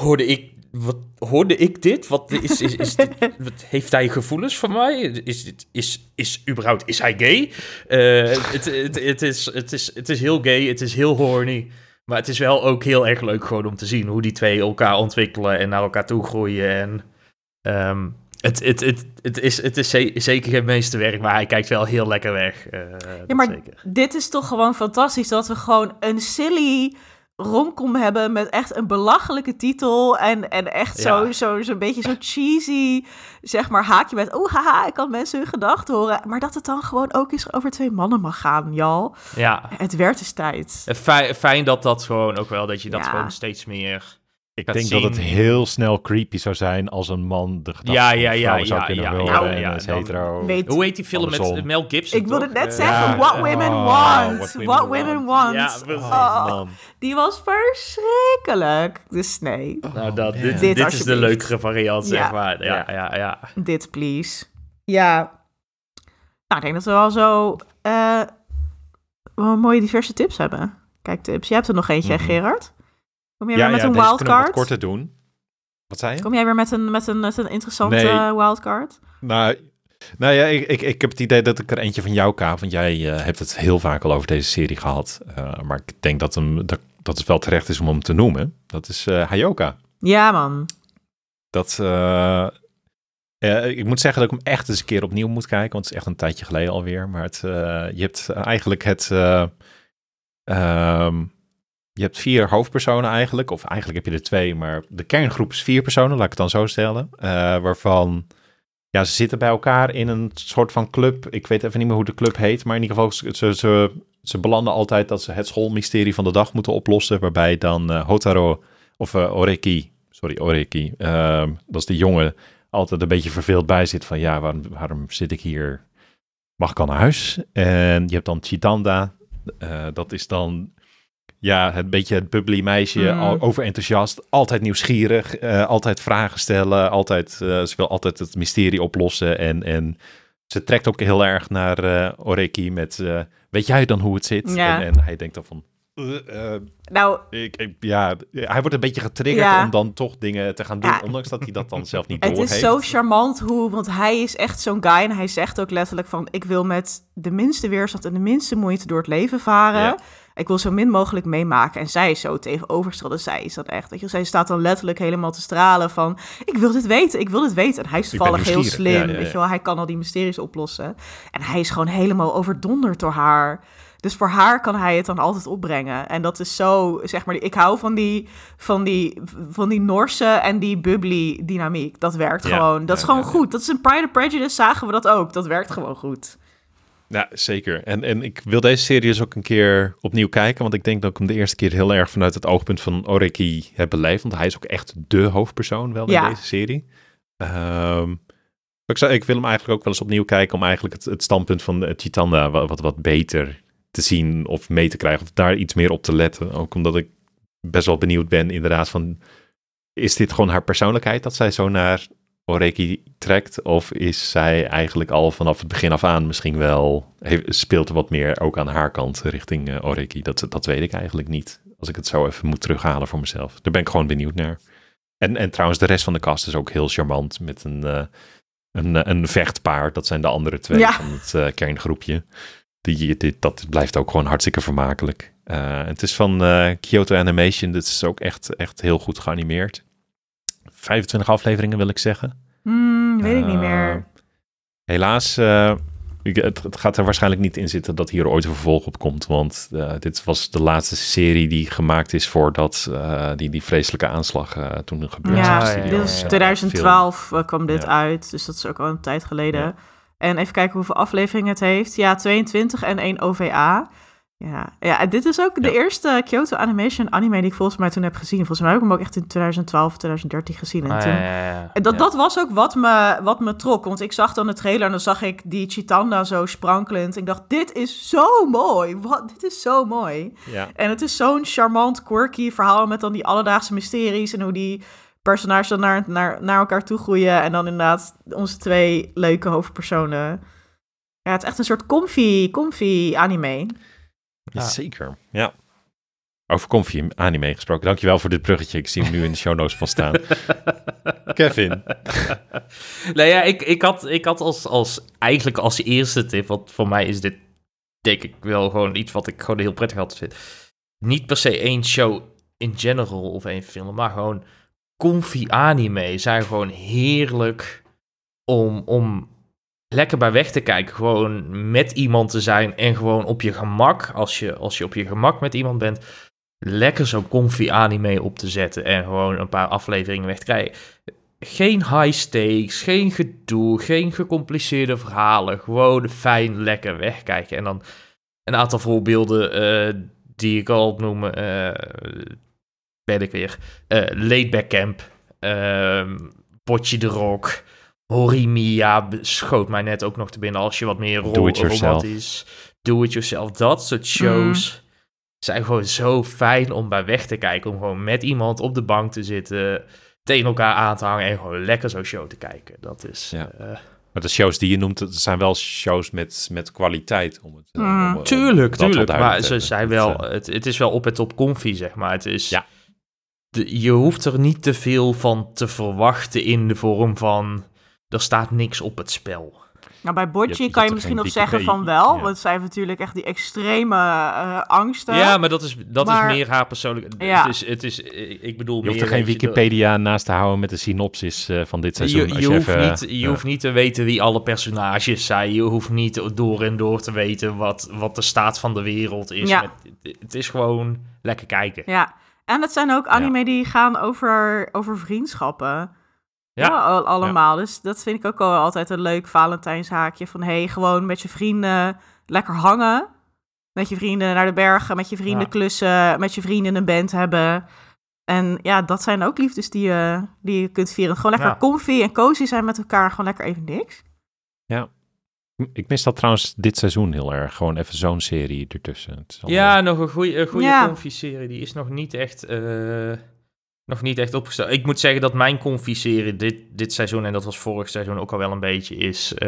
Speaker 3: Hoorde ik, wat, hoorde ik dit? Wat is, is, is dit, wat, heeft hij gevoelens voor mij? Is, dit, is, is überhaupt, is hij gay? Eh, het, het, het, is, het, is, het is heel gay, het is heel horny. Maar het is wel ook heel erg leuk gewoon om te zien hoe die twee elkaar ontwikkelen en naar elkaar toe groeien. En ehm, het, het, het, het, is, het is ze- zeker geen meesterwerk, maar hij kijkt wel heel lekker weg. eh,
Speaker 1: Ja, maar
Speaker 3: zeker.
Speaker 1: dit is toch gewoon fantastisch dat we gewoon een silly romcom hebben met echt een belachelijke titel en, en echt zo,
Speaker 3: Ja.
Speaker 1: zo, zo'n beetje zo cheesy, zeg maar, haakje met, oh haha, ik kan mensen hun gedachten horen. Maar dat het dan gewoon ook eens over twee mannen mag gaan, Jal.
Speaker 3: Ja,
Speaker 1: Het werd eens tijd.
Speaker 3: En Fijn, fijn dat dat gewoon ook wel, dat je dat
Speaker 1: Ja.
Speaker 3: gewoon steeds meer...
Speaker 2: Ik
Speaker 3: gaat
Speaker 2: denk
Speaker 3: zien.
Speaker 2: dat het heel snel creepy zou zijn als een man de gedachten
Speaker 3: Ja,
Speaker 2: van
Speaker 3: ja, ja,
Speaker 2: zou
Speaker 3: ja,
Speaker 2: kunnen
Speaker 3: ja,
Speaker 2: horen
Speaker 1: ja,
Speaker 2: en
Speaker 3: ja,
Speaker 2: is
Speaker 3: dan-
Speaker 2: hetero.
Speaker 1: Weet-
Speaker 3: Hoe heet die film met. Mel Gibson,
Speaker 1: Ik wilde net zeggen,
Speaker 2: ja.
Speaker 1: What Women
Speaker 2: Oh,
Speaker 1: Want.
Speaker 2: What
Speaker 1: What
Speaker 2: Women Want.
Speaker 1: Want.
Speaker 3: Ja, precies.
Speaker 1: Oh,
Speaker 2: Man.
Speaker 1: die was verschrikkelijk. Dus nee,
Speaker 3: Nou, dat,
Speaker 2: man.
Speaker 3: dit,
Speaker 1: Dit
Speaker 3: dit, is de leukere variant, zeg
Speaker 1: Ja.
Speaker 3: maar. Ja, ja, ja.
Speaker 1: dit please. Ja. Nou, ik denk dat we wel zo eh, wel mooie diverse tips hebben. Kijk, tips. Jij hebt er nog eentje,
Speaker 2: Mhm.
Speaker 1: Gerard? Kom jij
Speaker 2: Ja,
Speaker 1: weer met
Speaker 2: ja,
Speaker 1: een wildcard?
Speaker 2: korter doen. Wat zei je?
Speaker 1: Kom jij weer met een, met een, met een interessante
Speaker 2: Nee.
Speaker 1: wildcard?
Speaker 2: Nou, nou ja, ik, ik, ik heb het idee dat ik er eentje van jou, Kaap, want jij eh, hebt het heel vaak al over deze serie gehad. Eh, maar ik denk dat, hem, dat, dat het wel terecht is om hem te noemen. Dat is eh Hayoka.
Speaker 1: Ja, man.
Speaker 2: Dat, ik moet zeggen dat ik hem echt eens een keer opnieuw moet kijken, want het is echt een tijdje geleden alweer. Maar het, je hebt eigenlijk het... eh, ehm, je hebt vier hoofdpersonen eigenlijk, of eigenlijk heb je er twee, maar de kerngroep is vier personen, laat ik het dan zo stellen. eh, waarvan, ja, ze zitten bij elkaar in een soort van club. Ik weet even niet meer hoe de club heet, maar in ieder geval, ze, ze, ze, belanden altijd dat ze het schoolmysterie van de dag moeten oplossen, waarbij dan eh, Hotaro, of eh, Oreki, sorry, Oreki, ehm, dat is de jongen, altijd een beetje verveeld bij zit van, ja, waarom, zit ik hier? Mag ik al naar huis? En je hebt dan Chitanda, dat is dan ja, het beetje het bubbly meisje,
Speaker 1: Mm.
Speaker 2: al overenthousiast, altijd nieuwsgierig, eh, altijd vragen stellen, altijd, eh, ze wil altijd het mysterie oplossen en, en ze trekt ook heel erg naar eh Oreki met, weet jij dan hoe het zit?
Speaker 1: Ja.
Speaker 2: En, en hij denkt dan van,
Speaker 1: Nou,
Speaker 2: ik, ik- ja, hij wordt een beetje getriggerd
Speaker 1: Ja.
Speaker 2: om dan toch dingen te gaan doen,
Speaker 1: Ja.
Speaker 2: ondanks dat hij dat dan zelf niet
Speaker 1: het
Speaker 2: door
Speaker 1: is zo charmant hoe, want hij is echt zo'n guy en hij zegt ook letterlijk van, ik wil met de minste weerstand en de minste moeite door het leven varen. Ik wil zo min mogelijk meemaken. En zij is zo tegenovergestelde. Zij is dat echt. Weet je, zij staat dan letterlijk helemaal te stralen van... ik wil dit weten, ik wil dit weten. En hij is toevallig heel slim.
Speaker 2: Ja, ja, ja.
Speaker 1: Weet je wel, hij kan al die mysteries oplossen. En hij is gewoon helemaal overdonderd door haar. Dus voor haar kan hij het dan altijd opbrengen. En dat is zo, zeg maar... Ik hou van die, van die, van die Norse en die bubbly dynamiek. Dat werkt
Speaker 2: Ja,
Speaker 1: gewoon. Dat is
Speaker 2: ja,
Speaker 1: gewoon
Speaker 2: ja.
Speaker 1: goed. Dat is een Pride and Prejudice, zagen we dat ook. Dat werkt gewoon goed.
Speaker 2: Ja, zeker. En, en ik wil deze serie dus ook een keer opnieuw kijken, want ik denk dat ik hem de eerste keer heel erg vanuit het oogpunt van Oreki heb beleefd, want hij is ook echt de hoofdpersoon wel
Speaker 1: Ja.
Speaker 2: in deze serie. Ehm, ik, zou, ik wil hem eigenlijk ook wel eens opnieuw kijken om eigenlijk het, het standpunt van eh, Chitanda wat, wat, wat beter te zien of mee te krijgen, of daar iets meer op te letten. Ook omdat ik best wel benieuwd ben inderdaad van, is dit gewoon haar persoonlijkheid dat zij zo naar Oreki trekt? Of is zij eigenlijk al vanaf het begin af aan misschien wel... Heeft, speelt er wat meer ook aan haar kant richting eh, Oreki? Dat, dat weet ik eigenlijk niet. Als ik het zo even moet terughalen voor mezelf. Daar ben ik gewoon benieuwd naar. En, en trouwens, de rest van de cast is ook heel charmant met een, eh, een, een vechtpaard. Dat zijn de andere twee
Speaker 1: Ja.
Speaker 2: van het eh, kerngroepje. Die, dit, dat blijft ook gewoon hartstikke vermakelijk. Het is van Kyoto Animation. Dit is ook echt, echt heel goed geanimeerd. 25 afleveringen wil ik zeggen.
Speaker 1: Hmm, weet ik niet
Speaker 2: Eh,
Speaker 1: meer.
Speaker 2: Helaas, eh, ik- het, het gaat er waarschijnlijk niet in zitten dat hier ooit een vervolg op komt. Want eh, dit was de laatste serie die gemaakt is voordat die, die vreselijke aanslag toen gebeurde.
Speaker 1: Ja,
Speaker 2: die-
Speaker 1: dit
Speaker 3: ja.
Speaker 1: 2012 eh, kwam dit
Speaker 2: Ja.
Speaker 1: uit, dus dat is ook al een tijd geleden.
Speaker 2: Ja.
Speaker 1: En even kijken hoeveel afleveringen het heeft. Ja, 22 en 1 OVA. Ja, ja en dit is ook de eerste Kyoto Animation anime die ik volgens mij toen heb gezien. Volgens mij heb ik hem ook echt in 2012, 2013 gezien. En
Speaker 3: Ah,
Speaker 1: toen,
Speaker 3: ja,
Speaker 1: en dat, dat was ook wat me, wat me trok. Want ik zag dan de trailer en dan zag ik die Chitanda zo sprankelend. Ik dacht, dit is zo mooi. Wat, dit is zo mooi.
Speaker 2: ja.
Speaker 1: En het is zo'n charmant, quirky verhaal met dan die alledaagse mysteries en hoe die personages dan naar, naar, naar elkaar toe groeien. En dan inderdaad onze twee leuke hoofdpersonen. Ja, het is echt een soort comfy, comfy anime.
Speaker 3: Ja.
Speaker 2: Zeker, ja. Over comfy anime gesproken. Dankjewel voor dit bruggetje. Ik zie hem nu in de show notes van staan. Kevin.
Speaker 3: nee, ja, ik, ik had, ik had als, als, eigenlijk als eerste tip, want voor mij is dit denk ik wel gewoon iets wat ik gewoon heel prettig had vind. Niet per se één show in general of één film, maar gewoon comfy anime zijn gewoon heerlijk om, om lekker bij weg te kijken. Gewoon met iemand te zijn en gewoon op je gemak, als je, als je op je gemak met iemand bent, lekker zo'n comfy anime op te zetten en gewoon een paar afleveringen weg te krijgen. Geen high stakes, geen gedoe, geen gecompliceerde verhalen. Gewoon fijn, lekker wegkijken. En dan een aantal voorbeelden eh, die ik al opnoem. eh ben ik weer. eh Laidback Camp. ehm Potje de Rock. Horimiya be- schoot mij net ook nog te binnen als je wat meer ro romantisch... Do it yourself. Dat soort shows zijn gewoon zo fijn om bij weg te kijken. Om gewoon met iemand op de bank te zitten, tegen elkaar aan te hangen en gewoon lekker zo'n show te kijken. Dat is...
Speaker 2: Ja.
Speaker 3: eh,
Speaker 2: Maar de shows die je noemt, dat zijn wel shows met, met kwaliteit. Om het,
Speaker 1: Mm.
Speaker 2: om- om
Speaker 3: Tuurlijk, tuurlijk. Maar ze zijn wel,
Speaker 2: eh,
Speaker 3: het, het is wel op het op comfy, zeg maar. Het is,
Speaker 2: Ja.
Speaker 3: de, je hoeft er niet te veel van te verwachten in de vorm van, er staat niks op het spel.
Speaker 1: Nou, bij Bocci
Speaker 2: je
Speaker 1: kan je misschien nog zeggen van wel.
Speaker 2: ja.
Speaker 1: Want zij heeft natuurlijk echt die extreme eh, angsten.
Speaker 3: Ja, maar dat is, dat
Speaker 1: Maar-
Speaker 3: is meer haar persoonlijke...
Speaker 1: Ja.
Speaker 3: Het is, het is, ik bedoel
Speaker 2: Je hoeft
Speaker 3: meer...
Speaker 2: er geen
Speaker 3: dat-
Speaker 2: Wikipedia naast te houden met de synopsis eh, van dit seizoen.
Speaker 3: Je,
Speaker 2: als
Speaker 3: je, hoeft,
Speaker 2: even,
Speaker 3: niet, je hoeft niet te weten wie alle personages zijn. Je hoeft niet door en door te weten wat, wat de staat van de wereld is.
Speaker 1: Ja.
Speaker 3: Met- het is gewoon lekker kijken.
Speaker 1: Ja, en het zijn ook anime die gaan over, over vriendschappen. Ja,
Speaker 3: Ja.
Speaker 1: al- allemaal. Dus dat vind ik ook wel altijd een leuk Valentijnshaakje. Van hey, gewoon met je vrienden lekker hangen. Met je vrienden naar de bergen, met je vrienden
Speaker 3: Ja.
Speaker 1: klussen, met je vrienden een band hebben. En ja, dat zijn ook liefdes die je, die je kunt vieren. Gewoon lekker
Speaker 3: Ja.
Speaker 1: comfy en cozy zijn met elkaar. Gewoon lekker even niks.
Speaker 2: Ik mis dat trouwens dit seizoen heel erg. Gewoon even zo'n serie ertussen.
Speaker 3: Ja, nog een goede, goede ja. serie Die is nog niet echt, uh, nog niet echt opgesteld. Ik moet zeggen dat mijn confie dit, dit seizoen, en dat was vorig seizoen ook al wel een beetje, is uh,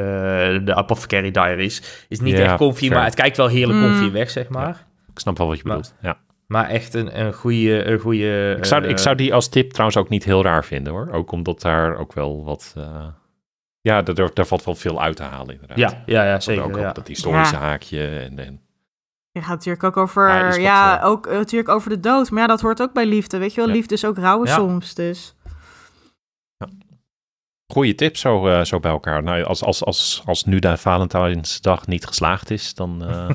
Speaker 3: de Apothecary Diaries. Is niet echt confie, maar het kijkt wel heerlijk mm. weg, zeg maar.
Speaker 2: ik snap wel wat je bedoelt, ja.
Speaker 3: Maar echt een, een goede... Een goede
Speaker 2: ik, zou, ik zou die als tip trouwens ook niet heel raar vinden hoor. Ook omdat daar ook wel wat... Ja, daar, daar valt wel veel uit te halen inderdaad.
Speaker 3: Ja, ja, ja zeker. Ook
Speaker 2: ja. dat historische haakje en... en
Speaker 1: je gaat natuurlijk ook over, ja, ook uh, natuurlijk over de dood. Maar ja, dat hoort ook bij liefde, weet je wel. Liefde is ook rouwen soms, dus...
Speaker 2: Goeie tip zo, uh, zo bij elkaar. Nou, als, als, als, als nu de Valentijnsdag niet geslaagd is, dan, uh,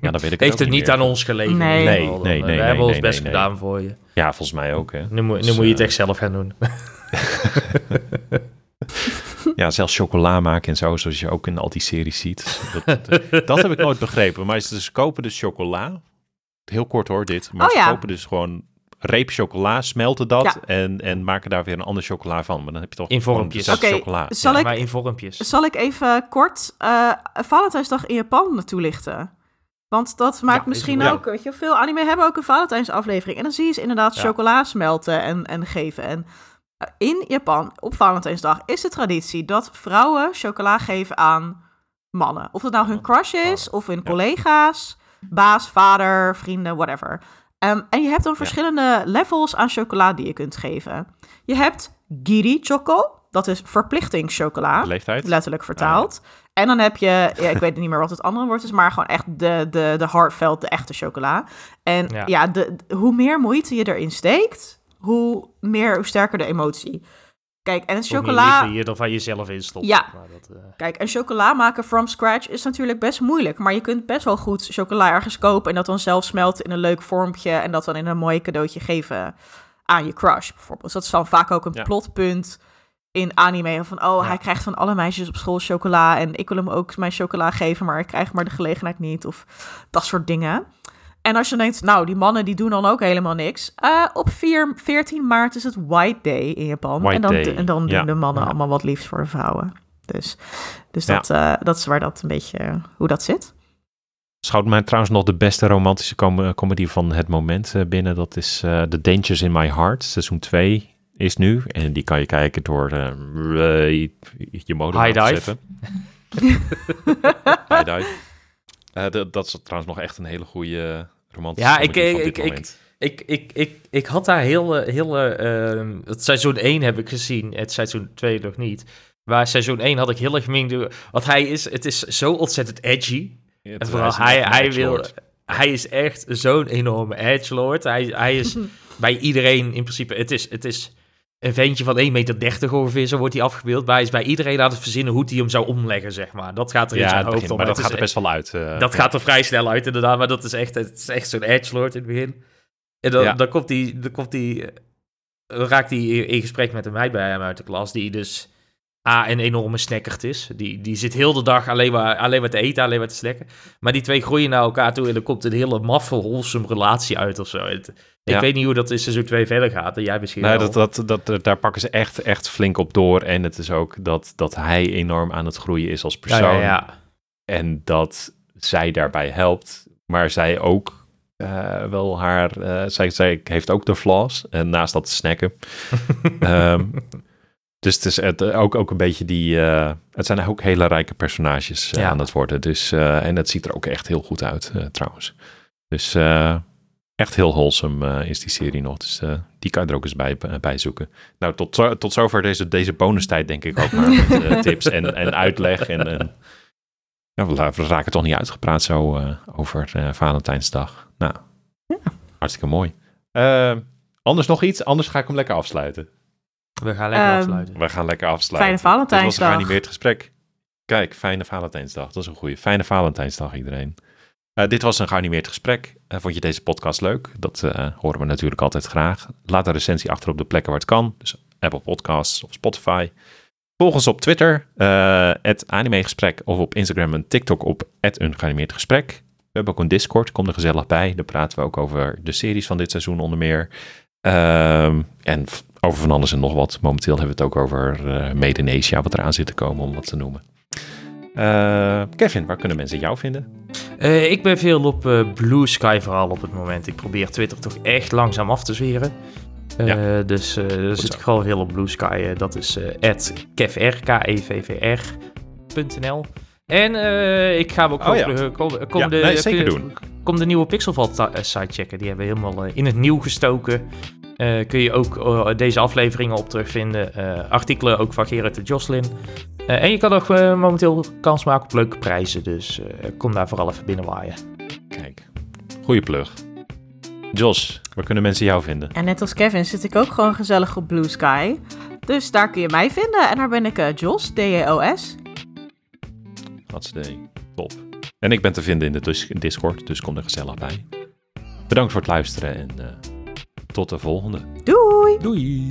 Speaker 2: ja, dan weet ik
Speaker 3: Heeft het,
Speaker 2: niet,
Speaker 3: aan ons gelegen?
Speaker 2: Nee, nee, nee. nee, nee
Speaker 3: we hebben
Speaker 2: ons
Speaker 3: best gedaan voor je.
Speaker 2: Ja, volgens mij ook, hè.
Speaker 3: Nu, moet, nu moet je het echt zelf gaan doen.
Speaker 2: ja, zelfs chocola maken en zo, zoals je ook in al die series ziet. Dat, dat heb ik nooit begrepen. Maar ze kopen dus chocola. Heel kort hoor, dit. Maar oh, ze kopen dus gewoon reep chocola, smelten dat en, en maken daar weer een ander chocola van. Maar dan heb je toch
Speaker 3: in vormpjes.
Speaker 1: Oké, chocola. Zal ik,
Speaker 3: maar in vormpjes.
Speaker 1: Zal ik even kort uh, Valentijnsdag in Japan toelichten? Want dat maakt misschien ook, weet je, veel anime hebben ook een Valentijnsaflevering. En dan zie je ze inderdaad chocola smelten en, en geven. En in Japan op Valentijnsdag is de traditie dat vrouwen chocola geven aan mannen. Of het nou hun crush is, of hun collega's, baas, vader, vrienden, whatever. Um, en je hebt dan verschillende levels aan chocola die je kunt geven. Je hebt giri choco, dat is verplichtingschocola.
Speaker 2: Leeftijd.
Speaker 1: Letterlijk vertaald. En dan heb je, ja, ik weet niet meer wat het andere woord is, maar gewoon echt de, de, de heartfelt, de echte chocola. En ja, de, hoe meer moeite je erin steekt, hoe meer, hoe sterker de emotie. Kijk, en chocola...
Speaker 3: Hoe je er van jezelf in stopt.
Speaker 1: Ja. Dat, uh... Kijk, en chocola maken from scratch is natuurlijk best moeilijk. Maar je kunt best wel goed chocola ergens kopen... en dat dan zelf smelten in een leuk vormpje... en dat dan in een mooi cadeautje geven aan je crush, bijvoorbeeld. Dus dat is dan vaak ook een plotpunt in anime. Van, oh, hij krijgt van alle meisjes op school chocola... en ik wil hem ook mijn chocola geven... maar ik krijg maar de gelegenheid niet. Of dat soort dingen. En als je denkt, nou, die mannen die doen dan ook helemaal niks. Uh, op 4, 14 maart is het White Day in Japan.
Speaker 2: White
Speaker 1: en dan,
Speaker 2: Day.
Speaker 1: En dan doen de mannen allemaal wat liefst voor de vrouwen. Dus, dus dat, uh, dat is waar dat een beetje, hoe dat zit.
Speaker 2: Schout mij trouwens nog de beste romantische com comedy van het moment uh, binnen. Dat is The Dangers in My Heart. Seizoen 2 is nu. En die kan je kijken door je modem
Speaker 3: High
Speaker 2: te
Speaker 3: zetten.
Speaker 2: High dive. Uh, dat is trouwens nog echt een hele goede romantische
Speaker 3: ja, ik, ik, ik, ik, ik, ik, ik had daar heel, heel uh, het seizoen 1 heb ik gezien, het seizoen 2 nog niet. Maar seizoen 1 had ik heel erg gemengd. Want hij is, het is zo ontzettend edgy. Ja, en vooral hij, hij, wil, hij is echt zo'n enorme edgelord. Hij, hij is bij iedereen in principe, het is, het is een ventje van 1,30 meter ongeveer, zo wordt hij afgebeeld. Maar hij is bij iedereen aan het verzinnen hoe hij hem zou omleggen, zeg maar. Dat gaat er in zijn hoofd
Speaker 2: om. Maar dat gaat er best wel uit. Uh,
Speaker 3: dat gaat er vrij snel uit, inderdaad. Maar dat is echt, het is echt zo'n edgelord in het begin. En dan, dan komt hij, dan komt hij, dan raakt hij in gesprek met een meid bij hem uit de klas, die dus A, een enorme snackert is. Die, die zit heel de dag alleen maar, alleen maar te eten, alleen maar te snacken. Maar die twee groeien naar elkaar toe en er komt een hele maffe, wholesome relatie uit of zo. ik weet niet hoe dat in seizoen 2 verder gaat. En jij misschien
Speaker 2: nee, dat, dat, dat, daar pakken ze echt, echt flink op door. En het is ook dat, dat hij enorm aan het groeien is als persoon. Ja, ja, en dat zij daarbij helpt. Maar zij ook uh, wel haar... Uh, zij, zij heeft ook de flaws. En naast dat snacken. um, Dus het is het, eh, ook, ook een beetje die. Uh, het zijn ook hele rijke personages uh, aan het worden. Dus, uh, en het ziet er ook echt heel goed uit, trouwens. Dus echt heel wholesome is die serie nog. Dus die kan je er ook eens bij, bij zoeken. Nou, tot, tot zover deze, deze bonustijd, denk ik ook maar. Met tips en, en uitleg. En, en ja, we, we, raken toch niet uitgepraat zo over Valentijnsdag. Nou, ja. hartstikke mooi. anders nog iets? Anders ga ik hem lekker afsluiten.
Speaker 3: We gaan lekker um, afsluiten.
Speaker 2: We gaan lekker afsluiten.
Speaker 1: Fijne Valentijnsdag. Dit
Speaker 2: was een geanimeerd gesprek. Kijk, fijne Valentijnsdag. Dat is een goede. Fijne Valentijnsdag iedereen. Uh, dit was een geanimeerd gesprek. Uh, vond je deze podcast leuk? Dat uh, horen we natuurlijk altijd graag. Laat een recensie achter op de plekken waar het kan. Dus Apple Podcasts of Spotify. Volg ons op Twitter, het animegesprek. Of op Instagram en TikTok op het een geanimeerd gesprek. We hebben ook een Discord, kom er gezellig bij. Daar praten we ook over de series van dit seizoen onder meer. Ehm, en over van alles en nog wat. Momenteel hebben we het ook over uh, Made in Asia, wat eraan zit te komen, om wat te noemen. Uh, Kevin, waar kunnen mensen jou vinden?
Speaker 3: Uh, ik ben veel op uh, Blue Sky vooral op het moment. Ik probeer Twitter toch echt langzaam af te zweren. Ja. Dus daar zit ik gewoon veel op Blue Sky. dat is @kevr, K-E-V-V-R.nl. En ik ga ook oh, ja. de, kom, de,
Speaker 2: nee, zeker doen.
Speaker 3: kom de nieuwe Pixelvat site checken. Die hebben we helemaal in het nieuw gestoken. Uh, kun je ook uh, deze afleveringen op terugvinden. Uh, artikelen ook van Gerrit en Jocelyn. en je kan ook momenteel kans maken op leuke prijzen. Dus kom daar vooral even binnenwaaien.
Speaker 2: Kijk, goede plug. Jos, waar kunnen mensen jou vinden?
Speaker 1: En net als Kevin zit ik ook gewoon gezellig op Blue Sky. Dus daar kun je mij vinden. En daar ben ik Jos, D-E-O-S.
Speaker 2: Wat is Top. En ik ben te vinden in de Discord, dus kom er gezellig bij. Bedankt voor het luisteren en tot de volgende.
Speaker 1: Doei!
Speaker 3: Doei!